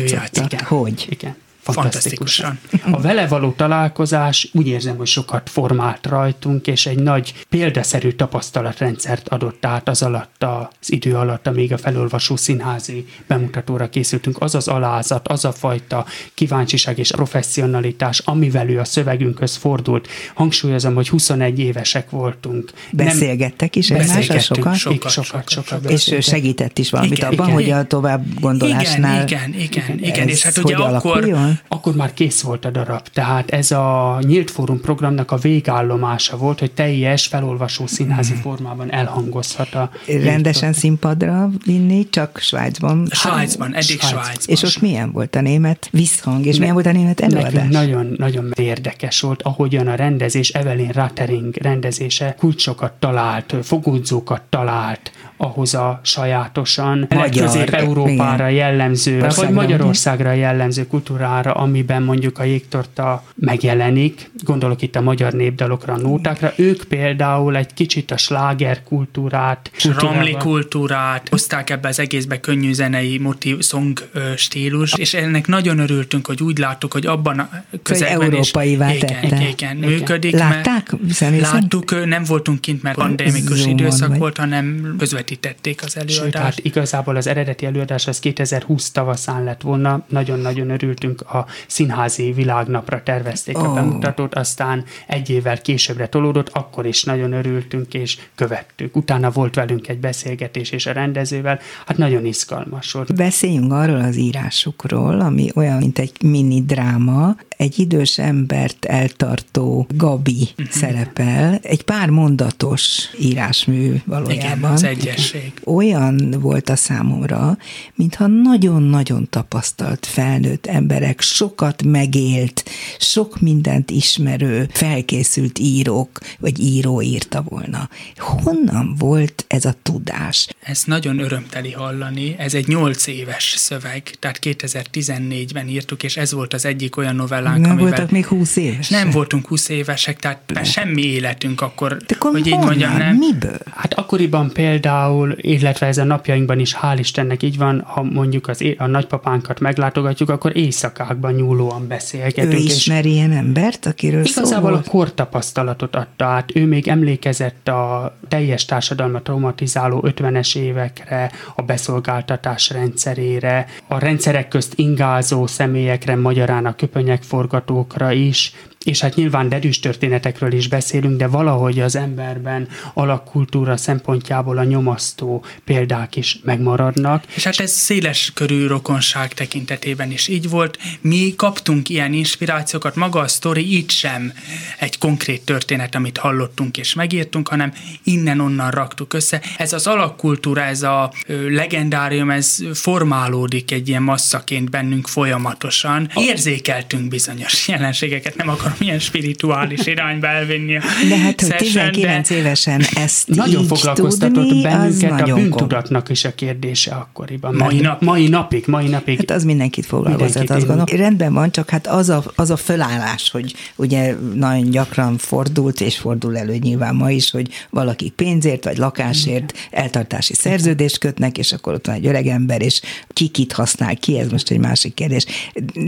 ő játszotta. Hogy? Igen. Fantasztikusan. A vele való találkozás úgy érzem, hogy sokat formált rajtunk, és egy nagy példaszerű tapasztalatrendszert adott át az alatt az idő alatt, amíg a felolvasó színházi bemutatóra készültünk. Az az alázat, az a fajta kíváncsiság és professzionalitás, amivel ő a szövegünkhöz fordult. Hangsúlyozom, hogy 21 évesek voltunk. Beszélgettek is egymással sokat? sokat, sokat, sokat, sokat, sokat, sokat. És segített is valamit Igen, abban, igen. hogy a tovább gondolásnál Igen, igen, igen, igen. ez És hát hogy ugye akkor, alakuljon? Akkor már kész volt a darab. Tehát ez a Nyílt Fórum programnak a végállomása volt, hogy teljes felolvasó színházi formában elhangozhat a... rendesen színpadra vinni, csak Svájcban. Svájcban, eddig Svájc. Svájcban. És ott milyen volt a német visszhang, és milyen volt a német előadás? nagyon, nagyon érdekes volt, ahogyan a rendezés, Evelyn Rattering rendezése kulcsokat talált, fogódzókat talált ahhoz a sajátosan Közép-Európára jellemző, vagy Országra, Magyarországra jellemző kultúrára, amiben mondjuk a jégtorta megjelenik, gondolok itt a magyar népdalokra, a nótákra, ők például egy kicsit a sláger kultúrát, Ramli kultúrát, hozták ebbe az egészbe könnyű zenei motiv, song stílus, és ennek nagyon örültünk, hogy úgy láttuk, hogy abban a közegben is, európaivá igen, igen, Igen. működik. Látták mert-? Láttuk, nem voltunk kint, mert pandémikus időszak vagy. volt, hanem közvetítették az Sőt, hát előadást. igazából az eredeti előadás az 2020 tavaszán lett volna, nagyon-nagyon örültünk, a színházi világnapra tervezték Ó. a bemutatót, aztán egy évvel későbbre tolódott, akkor is nagyon örültünk és követtük. Utána volt velünk egy beszélgetés és a rendezővel, hát nagyon izgalmas volt. Beszéljünk arról az írásukról, ami olyan, mint egy mini dráma, egy idős embert eltartó Gabi Mhm. szerepel, egy pár mondatos írásmű Igen, valójában. az egyesség. Olyan volt a számomra, mintha nagyon-nagyon tapasztalt felnőtt emberek, sokat megélt, sok mindent ismerő, felkészült írók, vagy író írta volna. Honnan volt ez a tudás? Ez nagyon örömteli hallani, ez egy nyolc éves szöveg, tehát 2014-ben írtuk, és ez volt az egyik olyan novellánk, Nem amivel voltak még húsz éves? nem voltunk 20 évesek, tehát semmi életünk akkor, De akkor hogy így mondjam, nem. Miből? Hát akkoriban például, illetve ez a napjainkban is, hál' Istennek így van, ha mondjuk az, a nagypapánkat meglátogatjuk, akkor éjszakákban nyúlóan Ő beszélgetünk. és ilyen embert, akiről szó Igazából a volt? kortapasztalatot adta át. Ő még emlékezett a teljes társadalmat traumatizáló 50-es évekre, a beszolgáltatás rendszerére, a rendszerek közt ingázó személyekre, magyarán a köpönyegforgatókra is, és hát nyilván derűs történetekről is beszélünk, de valahogy az emberben alakkultúra szempontjából a nyomasztó példák is megmaradnak. És hát ez széles körű rokonság tekintetében is így volt. Mi kaptunk ilyen inspirációkat, maga a sztori így sem egy konkrét történet, amit hallottunk és megírtunk, hanem innen-onnan raktuk össze. Ez az alakkultúra, ez a legendárium, ez formálódik egy ilyen masszaként bennünk folyamatosan. Érzékeltünk bizonyos jelenségeket, nem akarom ilyen spirituális irányba elvinni a De hát, hogy session, 19 évesen ezt Nagyon így foglalkoztatott tudni, bennünket a bűntudatnak is a kérdése akkoriban. Mai napig. Mai napig, mai napig. Hát az mindenkit foglalkoztat, Mindenkit, azt gondolom. Rendben van, csak hát az a, az a fölállás, hogy ugye nagyon gyakran fordult, és fordul elő nyilván ma is, hogy valaki pénzért vagy lakásért eltartási szerződést kötnek, és akkor ott van egy öreg ember, és ki kit használ ki, ez most egy másik kérdés.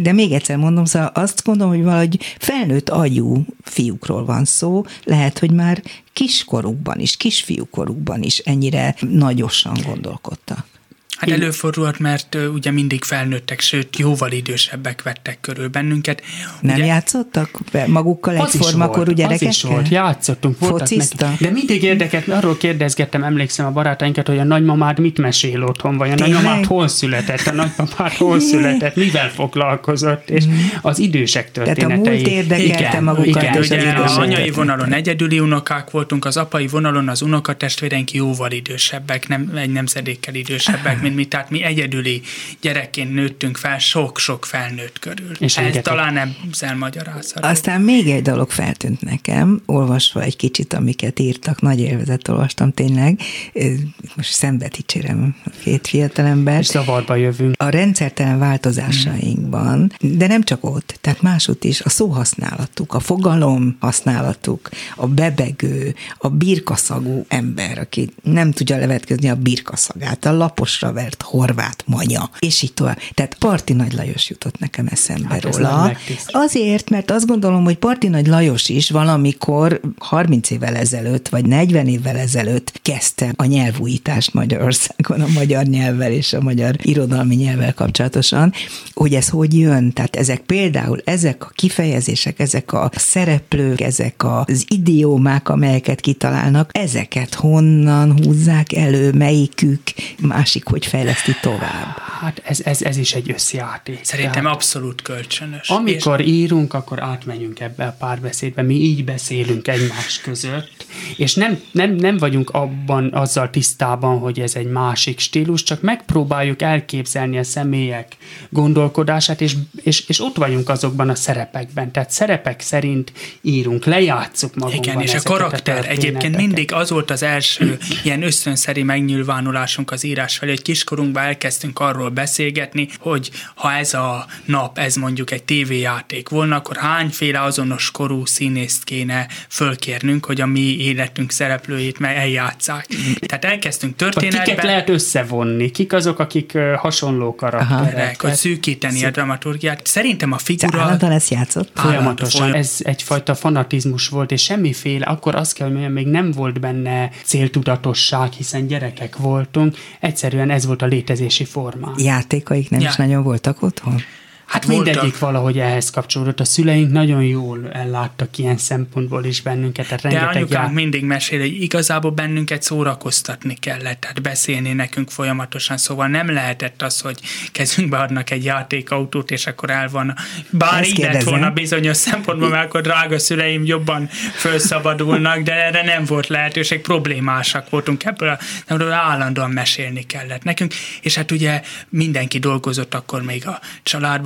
De még egyszer mondom, szóval azt gondolom, hogy valahogy felnőtt agyú fiúkról van szó, lehet, hogy már kiskorukban is, kisfiúkorukban is ennyire nagyosan gondolkodtak. Hát előfordulhat, mert ugye mindig felnőttek, sőt, jóval idősebbek vettek körül bennünket. Nem ugye, játszottak be magukkal egyformakorú volt, az gyerekekkel? is volt, játszottunk, voltak Focizta? neki. De mindig érdekelt, mert arról kérdezgettem, emlékszem a barátainkat, hogy a nagymamád mit mesél otthon, vagy a Tényleg? nagymamád hol született, a nagypapád hol született, mivel foglalkozott, és az idősek Tehát a történetei. múlt érdekelte igen, magukat, igen, igen, és az ugye az anyai vonalon egyedüli unokák voltunk, az apai vonalon az unokatestvéreink jóval idősebbek, nem egy nemzedékkel idősebbek, mint mi, tehát mi egyedüli gyerekként nőttünk fel sok-sok felnőtt körül. És Ez rengeteg- talán ezzel magyarázható. Aztán még egy dolog feltűnt nekem, olvasva egy kicsit, amiket írtak, nagy élvezet olvastam tényleg, most szembe dicsérem a két fiatalember. És zavarba jövünk. A rendszertelen változásainkban, de nem csak ott, tehát másút is, a szóhasználatuk, a fogalom használatuk, a bebegő, a birkaszagú ember, aki nem tudja levetkezni a birkaszagát, a laposra vert horvát manya, és így tovább. Tehát Parti Nagy Lajos jutott nekem eszembe Hát róla. Azért, mert azt gondolom, hogy Parti Nagy Lajos is valamikor 30 évvel ezelőtt, vagy 40 évvel ezelőtt kezdte a nyelvújítást Magyarországon, a magyar nyelvvel és a magyar irodalmi nyelvvel kapcsolatosan, hogy ez hogy jön. Tehát ezek például, ezek a kifejezések, ezek a szereplők, ezek az idiómák, amelyeket kitalálnak, ezeket honnan húzzák elő, melyikük, másik, hogy fejleszti tovább. Hát ez, ez, ez is egy összjáték. Szerintem Tehát- abszolút kölcsönös. Amikor írunk, akkor átmegyünk ebbe a párbeszédbe, mi így beszélünk egymás között, és nem, nem, nem vagyunk abban azzal tisztában, hogy ez egy másik stílus, csak megpróbáljuk elképzelni a személyek gondolkodását, és, és, és ott vagyunk azokban a szerepekben. Tehát szerepek szerint írunk, lejátszuk magunkban Igen, és a karakter egyébként történeteket. mindig az volt az első ilyen ösztönszeri megnyilvánulásunk az írás felé, hogy kiskorunkban elkezdtünk arról beszélgetni, hogy ha ez a nap, ez mondjuk egy tévéjáték volna, akkor hányféle azonos korú színészt kéne fölkérnünk, hogy a mi életünk szereplőjét meg eljátszák. Tehát elkezdtünk Vagy kiket történetben, lehet összevonni? Kik azok, akik hasonló karakterek? Aha, hogy szűkíteni a dramaturgiát. Szerintem a figura... állandóan ezt játszott? Folyamatosan. Folyam- Ez egyfajta fanatizmus volt, és semmiféle, akkor azt kell, hogy még nem volt benne céltudatosság, hiszen gyerekek voltunk, egyszerűen ez volt a létezési formá. Játékaik nem Ja. is nagyon voltak otthon? Hát voltak. mindegyik valahogy ehhez kapcsolódott. A szüleink nagyon jól elláttak ilyen szempontból is bennünket, tehát De anyukám já- mindig mesél, hogy igazából bennünket szórakoztatni kellett, tehát beszélni nekünk folyamatosan, szóval nem lehetett az, hogy kezünkbe adnak egy játékautót, és akkor el van. Bár Ezt így lett volna bizonyos szempontból, mert akkor drága szüleim jobban felszabadulnak, de erre nem volt lehetőség, problémásak voltunk ebből, a- ebből állandóan mesélni kellett nekünk, és hát ugye mindenki dolgozott akkor még a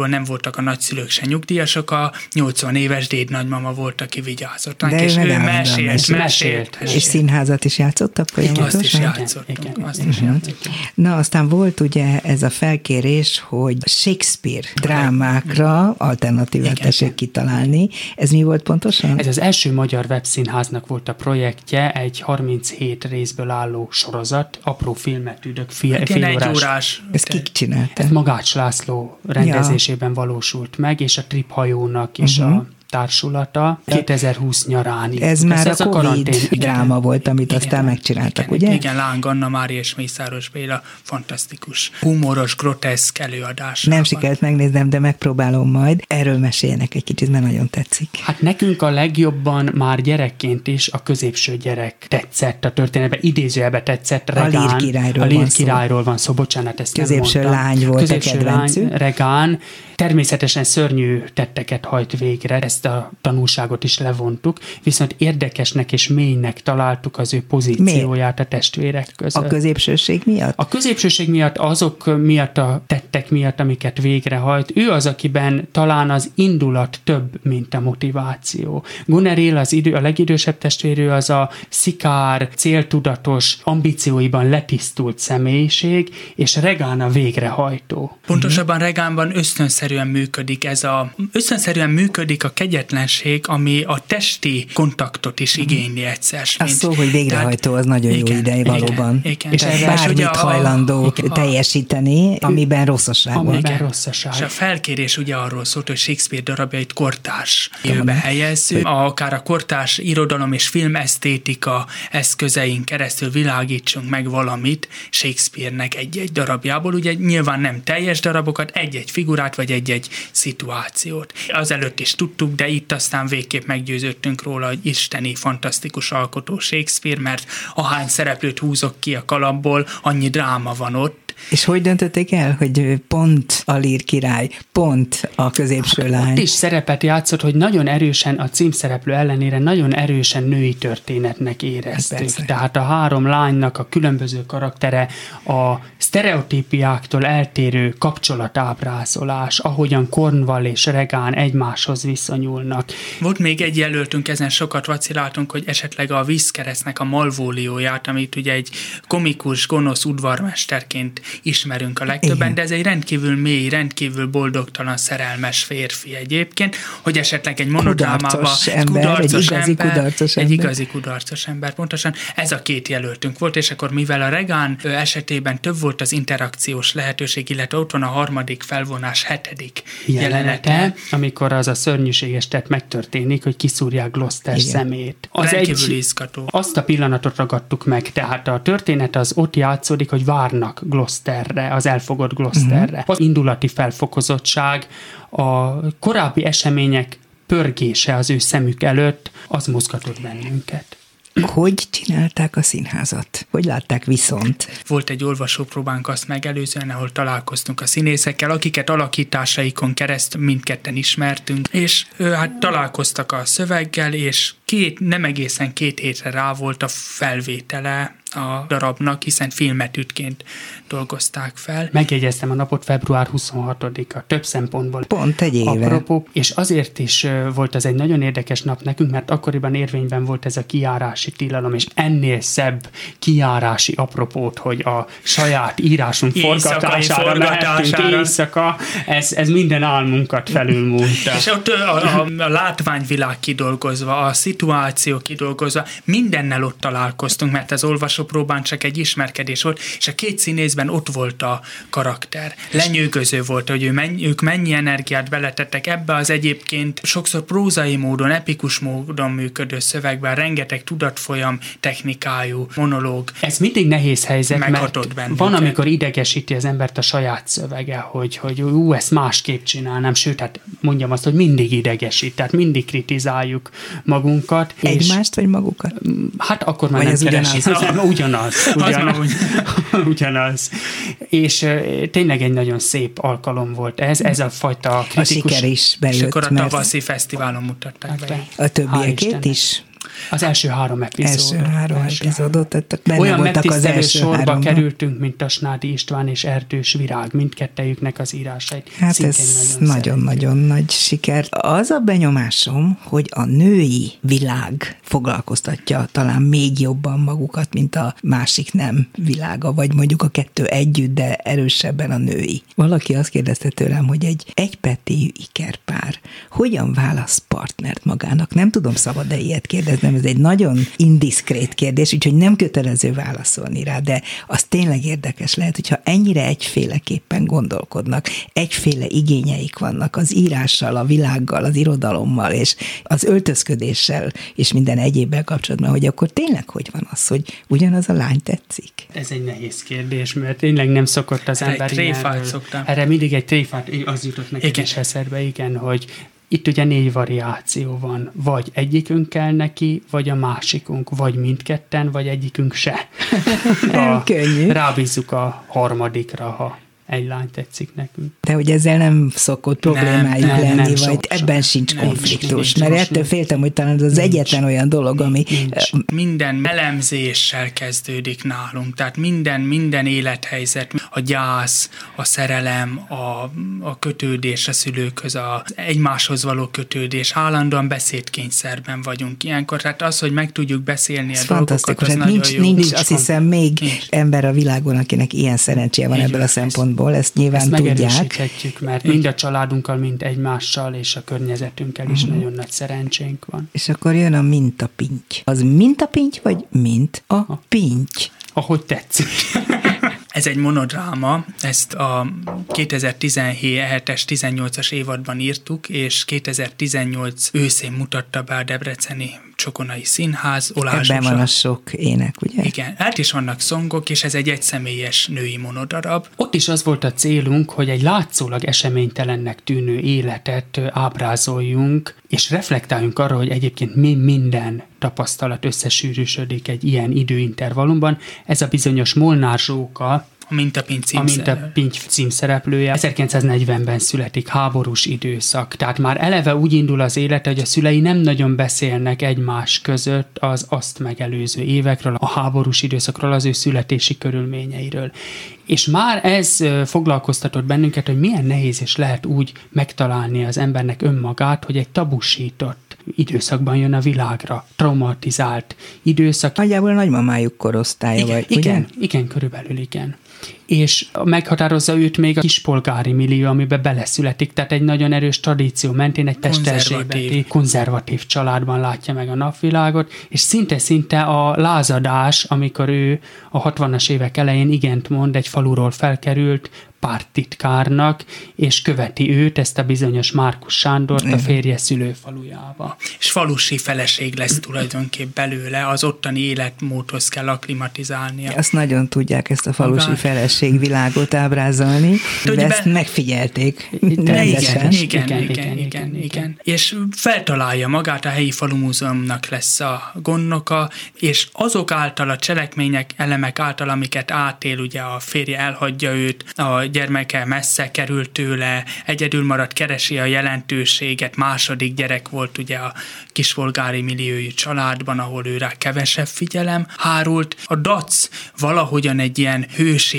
családból, nem voltak a nagyszülők se nyugdíjasok, a 80 éves déd nagymama volt, aki vigyázott ránk, és ő mesélt, mesélt. mesélt, Mesélt. És színházat is játszottak azt is játszottunk. Igen, azt igen, is igen. játszottunk. Na, aztán volt ugye ez a felkérés, hogy Shakespeare drámákra alternatívát Igen. tessék kitalálni. Ez mi volt pontosan? Ez az első magyar webszínháznak volt a projektje, egy 37 részből álló sorozat, apró filmet üdök, fél, Igen, fél egy órás. órás. Ezt kik csinálta? Ez Magács László rendezésében valósult meg, és a Trip hajónak uh-huh. a társulata 2020 nyarán. Mhm. Ez írtuk. már a ez Covid igen. dráma volt, amit Igen. aztán megcsináltak, Igen, ugye? igen, Láng Anna Mária és Mészáros Béla fantasztikus, humoros, groteszk előadás. Nem sikerült megnéznem, de megpróbálom majd. Erről meséljenek egy kicsit, mert nagyon tetszik. Hát nekünk a legjobban már gyerekként is a középső gyerek tetszett a történetben, idézőjelbe tetszett. A Regán, Lír királyról a Lír van szó. királyról van szó, bocsánat, ezt Középső nem mondtam. lány volt a Középső kedvencük. lány, Regán, természetesen szörnyű tetteket hajt végre, ezt a tanulságot is levontuk, viszont érdekesnek és mélynek találtuk az ő pozícióját a testvérek között. A középsőség miatt? A középsőség miatt, azok miatt a tettek miatt, amiket végrehajt, ő az, akiben talán az indulat több, mint a motiváció. Gunerél az idő, a legidősebb testvérő az a szikár, céltudatos, ambícióiban letisztult személyiség, és Regán a végrehajtó. Pontosabban Regánban ösztönszerű ösztönszerűen működik ez a, ösztönszerűen működik a kegyetlenség, ami a testi kontaktot is igényli egyszer. A szó, hogy végrehajtó, az nagyon igen, jó idei valóban. Igen, igen. És Tehát bármit a- hajlandó a- teljesíteni, amiben rosszaság van. Amiben rosszaság. És a felkérés ugye arról szólt, hogy Shakespeare darabjait kortárs jövőbe helyezzük, akár a kortárs irodalom és filmesztétika eszközein keresztül világítsunk meg valamit Shakespeare-nek egy-egy darabjából, ugye nyilván nem teljes darabokat, egy-egy figurát vagy egy-egy szituációt. Azelőtt is tudtuk, de itt aztán végképp meggyőződtünk róla, hogy isteni, fantasztikus alkotó Shakespeare, mert ahány szereplőt húzok ki a kalapból, annyi dráma van ott, És hogy döntötték el, hogy pont a lír király, pont a középső lány? Ott is szerepet játszott, hogy nagyon erősen, a címszereplő ellenére nagyon erősen női történetnek éreztük. persze. Tehát a három lánynak a különböző karaktere, a sztereotípiáktól eltérő kapcsolatábrázolás, ahogyan Cornwall és Regán egymáshoz viszonyulnak. Volt még egy jelöltünk, ezen sokat vaciláltunk, hogy esetleg a vízkeresztnek a malvólióját, amit ugye egy komikus, gonosz udvarmesterként ismerünk a legtöbben, Igen. de ez egy rendkívül mély, rendkívül boldogtalan, szerelmes férfi egyébként, hogy esetleg egy monodrámába Kudarcos ember, egy igazi kudarcos egy ember. igazi kudarcos ember, pontosan ez a két jelöltünk volt, és akkor mivel a Regán esetében több volt az interakciós lehetőség, illetve ott van a harmadik felvonás hetedik jelenete, jelenete, amikor az a szörnyűséges tett megtörténik, hogy kiszúrják Gloucester Igen. szemét. az rendkívül izgató. Azt a pillanatot ragadtuk meg, tehát a történet az ott játszódik, hogy várnak Gloucesterre, az elfogott Gloucesterre. Uh-huh. Az indulati felfokozottság, a korábbi események pörgése az ő szemük előtt, az mozgatott bennünket. Hogy csinálták a színházat? Hogy látták viszont? Volt egy olvasópróbánk azt megelőzően, ahol találkoztunk a színészekkel, akiket alakításaikon keresztül mindketten ismertünk, és ő, hát találkoztak a szöveggel, és két, nem egészen két hétre rá volt a felvétele a darabnak, hiszen filmetűtként dolgozták fel. Megjegyeztem a napot február 26-a, több szempontból. Pont egy éve. Apropó, és azért is volt ez egy nagyon érdekes nap nekünk, mert akkoriban érvényben volt ez a kiárási tilalom, és ennél szebb kiárási apropót, hogy a saját írásunk forgatására, forgatására. éjszaka, ez, ez minden álmunkat felülmúlta. És ott a, a, a látványvilág kidolgozva, a szituáció kidolgozva, mindennel ott találkoztunk, mert az olvasópróbán csak egy ismerkedés volt, és a két színészben ott volt a karakter. Lenyűgöző volt, hogy ő mennyi, ők mennyi energiát beletettek ebbe az egyébként sokszor prózai módon, epikus módon működő szövegben, rengeteg tudatfolyam technikájú monológ. Ez mindig nehéz helyzet, Meghatott mert bennünket. van, amikor idegesíti az embert a saját szövege, hogy, hogy ú, ezt másképp csinálnám, sőt, hát mondjam azt, hogy mindig idegesít, tehát mindig kritizáljuk magunkat. És- Egymást vagy magukat? Hát akkor már Vagy nem ez ugyanaz? Nem, ugyanaz. Az ugyanaz. úgy. ugyanaz. És tényleg egy nagyon szép alkalom volt ez, ez a fajta A kritikus... siker is És bejött, akkor a mert tavaszi fesztiválon mutatták Hát be. a többiekét is. Az első három epizód. Első három epizódot, tehát benne Olyan voltak az első sorba háromban. kerültünk, mint a Snádi István és Erdős Virág, mindkettejüknek az írásait. Hát ez nagyon-nagyon nagy siker. Az a benyomásom, hogy a női világ foglalkoztatja talán még jobban magukat, mint a másik nem világa, vagy mondjuk a kettő együtt, de erősebben a női. Valaki azt kérdezte tőlem, hogy egy egypetéjű ikerpár hogyan választ partnert magának? Nem tudom, szabad-e ilyet kérdeznem, ez egy nagyon indiszkrét kérdés, úgyhogy nem kötelező válaszolni rá, de az tényleg érdekes lehet, hogyha ennyire egyféleképpen gondolkodnak, egyféle igényeik vannak az írással, a világgal, az irodalommal, és az öltözködéssel, és minden egyébbel kapcsolatban, hogy akkor tényleg hogy van az, hogy ugyanaz a lány tetszik? Ez egy nehéz kérdés, mert tényleg nem szokott az egy ember tréfát ilyenről- szoktam. Erre mindig egy tréfát, az jutott nekem is eszedbe, igen, hogy itt ugye négy variáció van. Vagy egyikünk kell neki, vagy a másikunk, vagy mindketten, vagy egyikünk se. Nem könnyű. Rábízzuk a harmadikra, ha egy lány tetszik nekünk. De hogy ezzel nem szokott problémájuk nem, lenni, nem, vagy sok- ebben sincs nem, konfliktus. nincs, mert nincs, ettől nincs. féltem, hogy talán ez az egyetlen olyan dolog, ami Nincs. Minden elemzéssel kezdődik nálunk, tehát minden, minden élethelyzet, a gyász, a szerelem, a, a kötődés a szülőkhöz, a egymáshoz való kötődés, állandóan beszédkényszerben vagyunk ilyenkor, tehát az, hogy meg tudjuk beszélni Ez a dolgokat, fantasztikus. az Hát nagyon nincs, jó. nincs, Nincs azt hiszem még Nincs. ember a világon, akinek ilyen szerencséje van Így ebből a van, ez- szempontból. Szempontból, ezt nyilván Ezt tudják. megerősíthetjük, mert mind a családunkkal, mind egymással és a környezetünkkel is nagyon nagy szerencsénk van. És akkor jön a mintapinty. Az mintapinty, vagy mint a pinty? Ahogy tetszik. Ez egy monodráma, ezt a 2017-es, 18-as évadban írtuk, és 2018 őszén mutatta be a Debreceni Csokonai Színház. Olás Ebben van a sok ének, ugye? Igen, hát is vannak szongok, és ez egy egyszemélyes női monodarab. Ott is az volt a célunk, hogy egy látszólag eseménytelennek tűnő életet ábrázoljunk, és reflektáljunk arra, hogy egyébként mi minden tapasztalat összesűrűsödik egy ilyen időintervallumban. Ez a bizonyos Molnár Zsóka, A Mintapinc a mint a címszerelő. Pinty címszereplője. 1940-ben születik háborús időszak, tehát már eleve úgy indul az élete, hogy a szülei nem nagyon beszélnek egymás között az azt megelőző évekről, a háborús időszakról, az ő születési körülményeiről. És már ez foglalkoztatott bennünket, hogy milyen nehéz is lehet úgy megtalálni az embernek önmagát, hogy egy tabusított időszakban jön a világra, traumatizált időszak, Nagyjából a nagymamájuk korosztálya igen, vagy, igen, ugye? igen, körülbelül igen. És meghatározza őt még a kispolgári millió, amiben beleszületik, tehát egy nagyon erős tradíció mentén egy pesterzsébeti konzervatív családban látja meg a napvilágot, és szinte-szinte a lázadás, amikor ő a 60-as évek elején igent mond, egy faluról felkerült párttitkárnak, és követi őt, ezt a bizonyos Márkus Sándort a férje szülőfalujába. És falusi feleség lesz tulajdonképp belőle, az ottani életmódhoz kell aklimatizálnia. Azt nagyon tudják ezt a falusi Magát. Feleség világot ábrázolni, Ugye ezt be- megfigyelték igen, igen, Igen, igen, igen, igen, igen, igen, igen, igen. És feltalálja magát, a helyi falumúzeumnak lesz a gondnoka, és azok által, a cselekmények, elemek által, amiket átél, ugye a férje elhagyja őt, a gyermeke messze került tőle, egyedül marad, keresi a jelentőséget, második gyerek volt ugye a kisvolgári milliói családban, ahol őre kevesebb figyelem hárult. A DAC valahogyan egy ilyen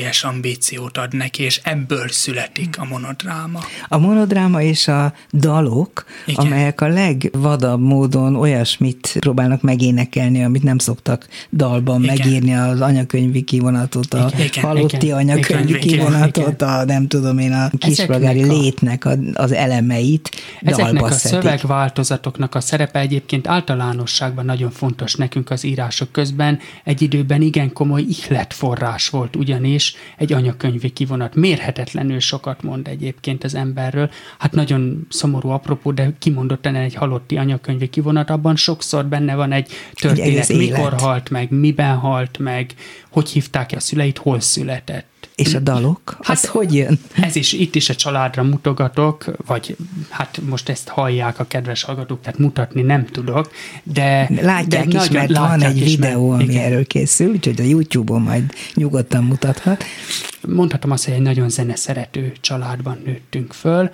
hősies ambíciót ad neki, és ebből születik a monodráma. A monodráma és a dalok, Igen. amelyek a legvadabb módon olyasmit próbálnak megénekelni, amit nem szoktak dalban Igen. megírni, az anyakönyvi kivonatot, a Igen, halotti igen, anyakönyvi igen, igen, kivonatot, a nem tudom én, a kispolgári Ezeknek létnek a, az elemeit Ezeknek dalba a szedik. szövegváltozatoknak a szerepe egyébként általánosságban nagyon fontos nekünk az írások közben. Egy időben igen komoly ihletforrás volt ugyanis egy anyakönyvi kivonat. Mérhetetlenül sokat mond egyébként az emberről. Hát nagyon szomorú apropó, de kimondottan egy halotti anyakönyvi kivonat, abban sokszor benne van egy történet, egész mikor élet. halt meg, miben halt meg, hogy hívták a szüleit, hol született. És a dalok? Hát, az hogy jön? Ez is, itt is a családra mutogatok, vagy hát most ezt hallják a kedves hallgatók, tehát mutatni nem tudok, de... Látják de is, mert van látják egy is, mert- videó, ami igen. erről készül, úgyhogy a YouTube-on majd nyugodtan mutathat. Mondhatom azt, hogy egy nagyon zeneszerető családban nőttünk föl.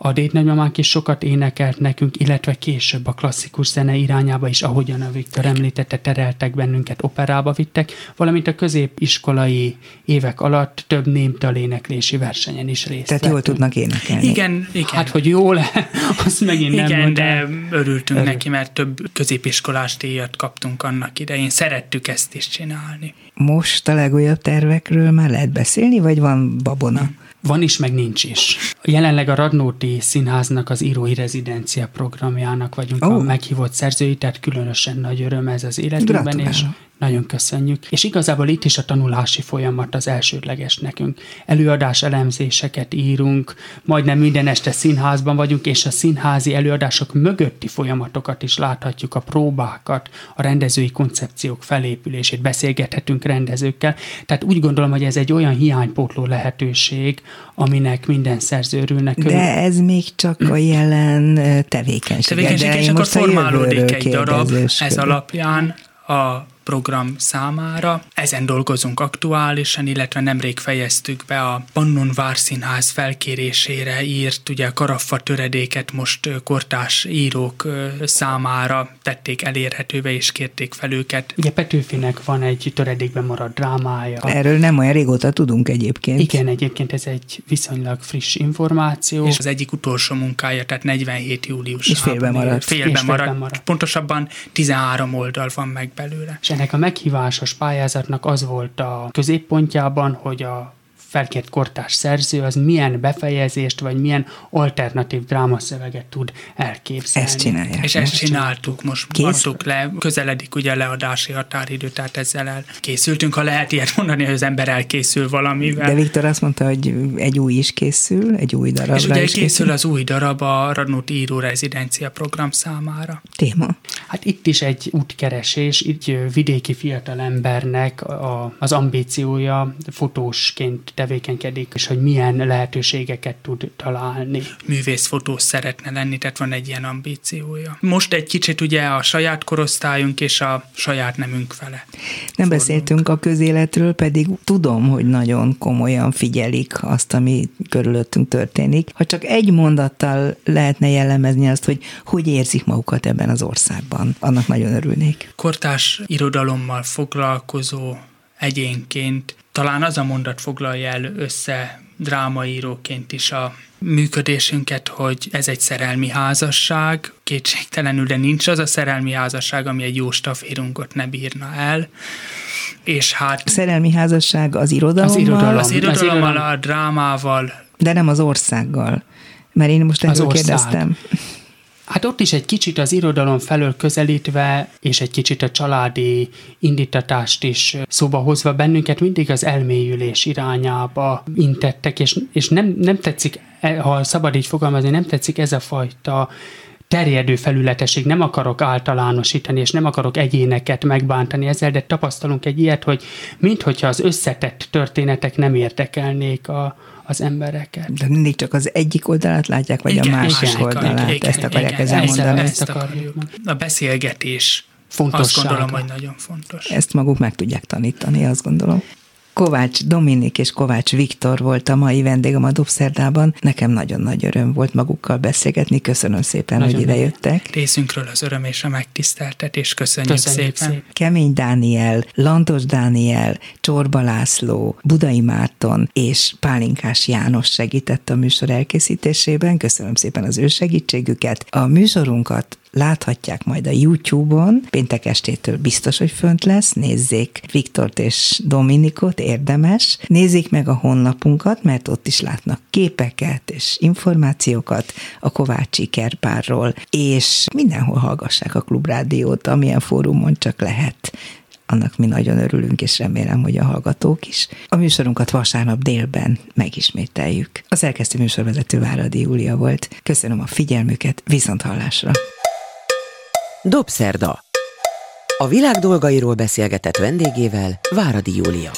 A dédnagymamánk is sokat énekelt nekünk, illetve később a klasszikus zene irányába is, ahogyan a Viktor említette, tereltek bennünket, operába vittek, valamint a középiskolai évek alatt több némtaléneklési versenyen is részt Tehát jól tudnak énekelni. Igen, igen. Hát, hogy jól, azt megint nem Igen, mondom. de örültünk Örül. neki, mert több középiskolás díjat kaptunk annak idején. Szerettük ezt is csinálni. Most a legújabb tervekről már lehet beszélni, vagy van babona? Van is, meg nincs is. Jelenleg a Radnóti Színháznak az írói rezidencia programjának vagyunk Ó. a meghívott szerzői, tehát különösen nagy öröm ez az életünkben, Gratulálok. és nagyon köszönjük. És igazából itt is a tanulási folyamat az elsődleges nekünk. Előadás elemzéseket írunk, majdnem minden este színházban vagyunk, és a színházi előadások mögötti folyamatokat is láthatjuk, a próbákat, a rendezői koncepciók felépülését, beszélgethetünk rendezőkkel. Tehát úgy gondolom, hogy ez egy olyan hiánypótló lehetőség, aminek minden szerző örülnek. De ez még csak a jelen tevékenység. Tevékenység, és akkor most a formálódik egy darab ez alapján a program számára. Ezen dolgozunk aktuálisan, illetve nemrég fejeztük be a Pannon Várszínház felkérésére írt, ugye a karaffa töredéket most kortás írók számára tették elérhetővé, és kérték fel őket. Ugye Petőfinek van egy töredékben maradt drámája. Erről nem olyan régóta tudunk egyébként. Igen, egyébként ez egy viszonylag friss információ. És az egyik utolsó munkája, tehát 47 július. És félbe maradt. Félbe félbe maradt. Pontosabban 13 oldal van meg belőle. És ennek a meghívásos pályázatnak az volt a középpontjában, hogy a felkért kortárs szerző az milyen befejezést, vagy milyen alternatív drámaszöveget tud elképzelni. Ezt csinálják. És ezt csináltuk, most Kész? adtuk le, közeledik ugye a leadási határidő, tehát ezzel elkészültünk, ha lehet ilyet mondani, hogy az ember elkészül valamivel. De Viktor azt mondta, hogy egy új is készül, egy új darabra és ugye is készül az új darab a Radnóti író rezidencia program számára. Téma. Hát itt is egy útkeresés, így vidéki fiatalembernek a, az ambíciója fotósként tevékenykedik, és hogy milyen lehetőségeket tud találni. művészfotós szeretne lenni, tehát van egy ilyen ambíciója. Most egy kicsit ugye a saját korosztályunk és a saját nemünk vele. Nem beszéltünk a közéletről, pedig tudom, hogy nagyon komolyan figyelik azt, ami körülöttünk történik. Ha csak egy mondattal lehetne jellemezni azt, hogy hogy érzik magukat ebben az országban, annak nagyon örülnék. Kortás irodalommal foglalkozó egyénként talán az a mondat foglalja el össze drámaíróként is a működésünket, hogy ez egy szerelmi házasság, kétségtelenül, de nincs az a szerelmi házasság, ami egy jó staférunkot ne bírna el, és hát Szerelmi házasság az irodalommal, Az irodalom. az irodalommal, irodalom- a drámával, de nem az országgal. Mert én most erről ország. kérdeztem. Hát ott is egy kicsit az irodalom felől közelítve, és egy kicsit a családi indítatást is szóba hozva bennünket mindig az elmélyülés irányába intettek, és, és nem, nem tetszik, e- ha szabad így fogalmazni, nem tetszik ez a fajta terjedő felületesség, nem akarok általánosítani, és nem akarok egyéneket megbántani ezzel, de tapasztalunk egy ilyet, hogy minthogyha az összetett történetek nem érdekelnék a, az embereket. De mindig csak az egyik oldalát látják, vagy Igen, a másik igen, oldalát. igen, Ezt akarják igen, ezzel ezzel- mondani. ezt Ezt akarjuk. A beszélgetés azt Fontossága. gondolom, hogy nagyon fontos. Ezt maguk meg tudják tanítani, azt gondolom. Kovács Dominik és Kovács Viktor volt a mai vendégem a Dobszerdában. Nekem nagyon nagy öröm volt magukkal beszélgetni. Köszönöm szépen, Nagyon hogy ide jöttek. Részünkről az öröm és a megtiszteltetés. Köszönjük, Köszönjük szépen. szépen. Kemény Dániel, Lantos Dániel, Csorba László, Budai Márton és Pálinkás János segített a műsor elkészítésében. Köszönöm szépen az ő segítségüket. A műsorunkat láthatják majd a YouTube-on, péntek estétől biztos, hogy fönt lesz, nézzék Viktort és Dominikot, érdemes. Nézzék meg a honlapunkat, mert ott is látnak képeket és információkat a Kovácsi Kerpárról, és mindenhol hallgassák a Klubrádiót, amilyen fórumon csak lehet annak mi nagyon örülünk, és remélem, hogy a hallgatók is. A műsorunkat vasárnap délben megismételjük. A szerkesztő műsorvezető Váradi Júlia volt. Köszönöm a figyelmüket, viszont hallásra! Dobszerda. A világ dolgairól beszélgetett vendégével Váradi Júlia.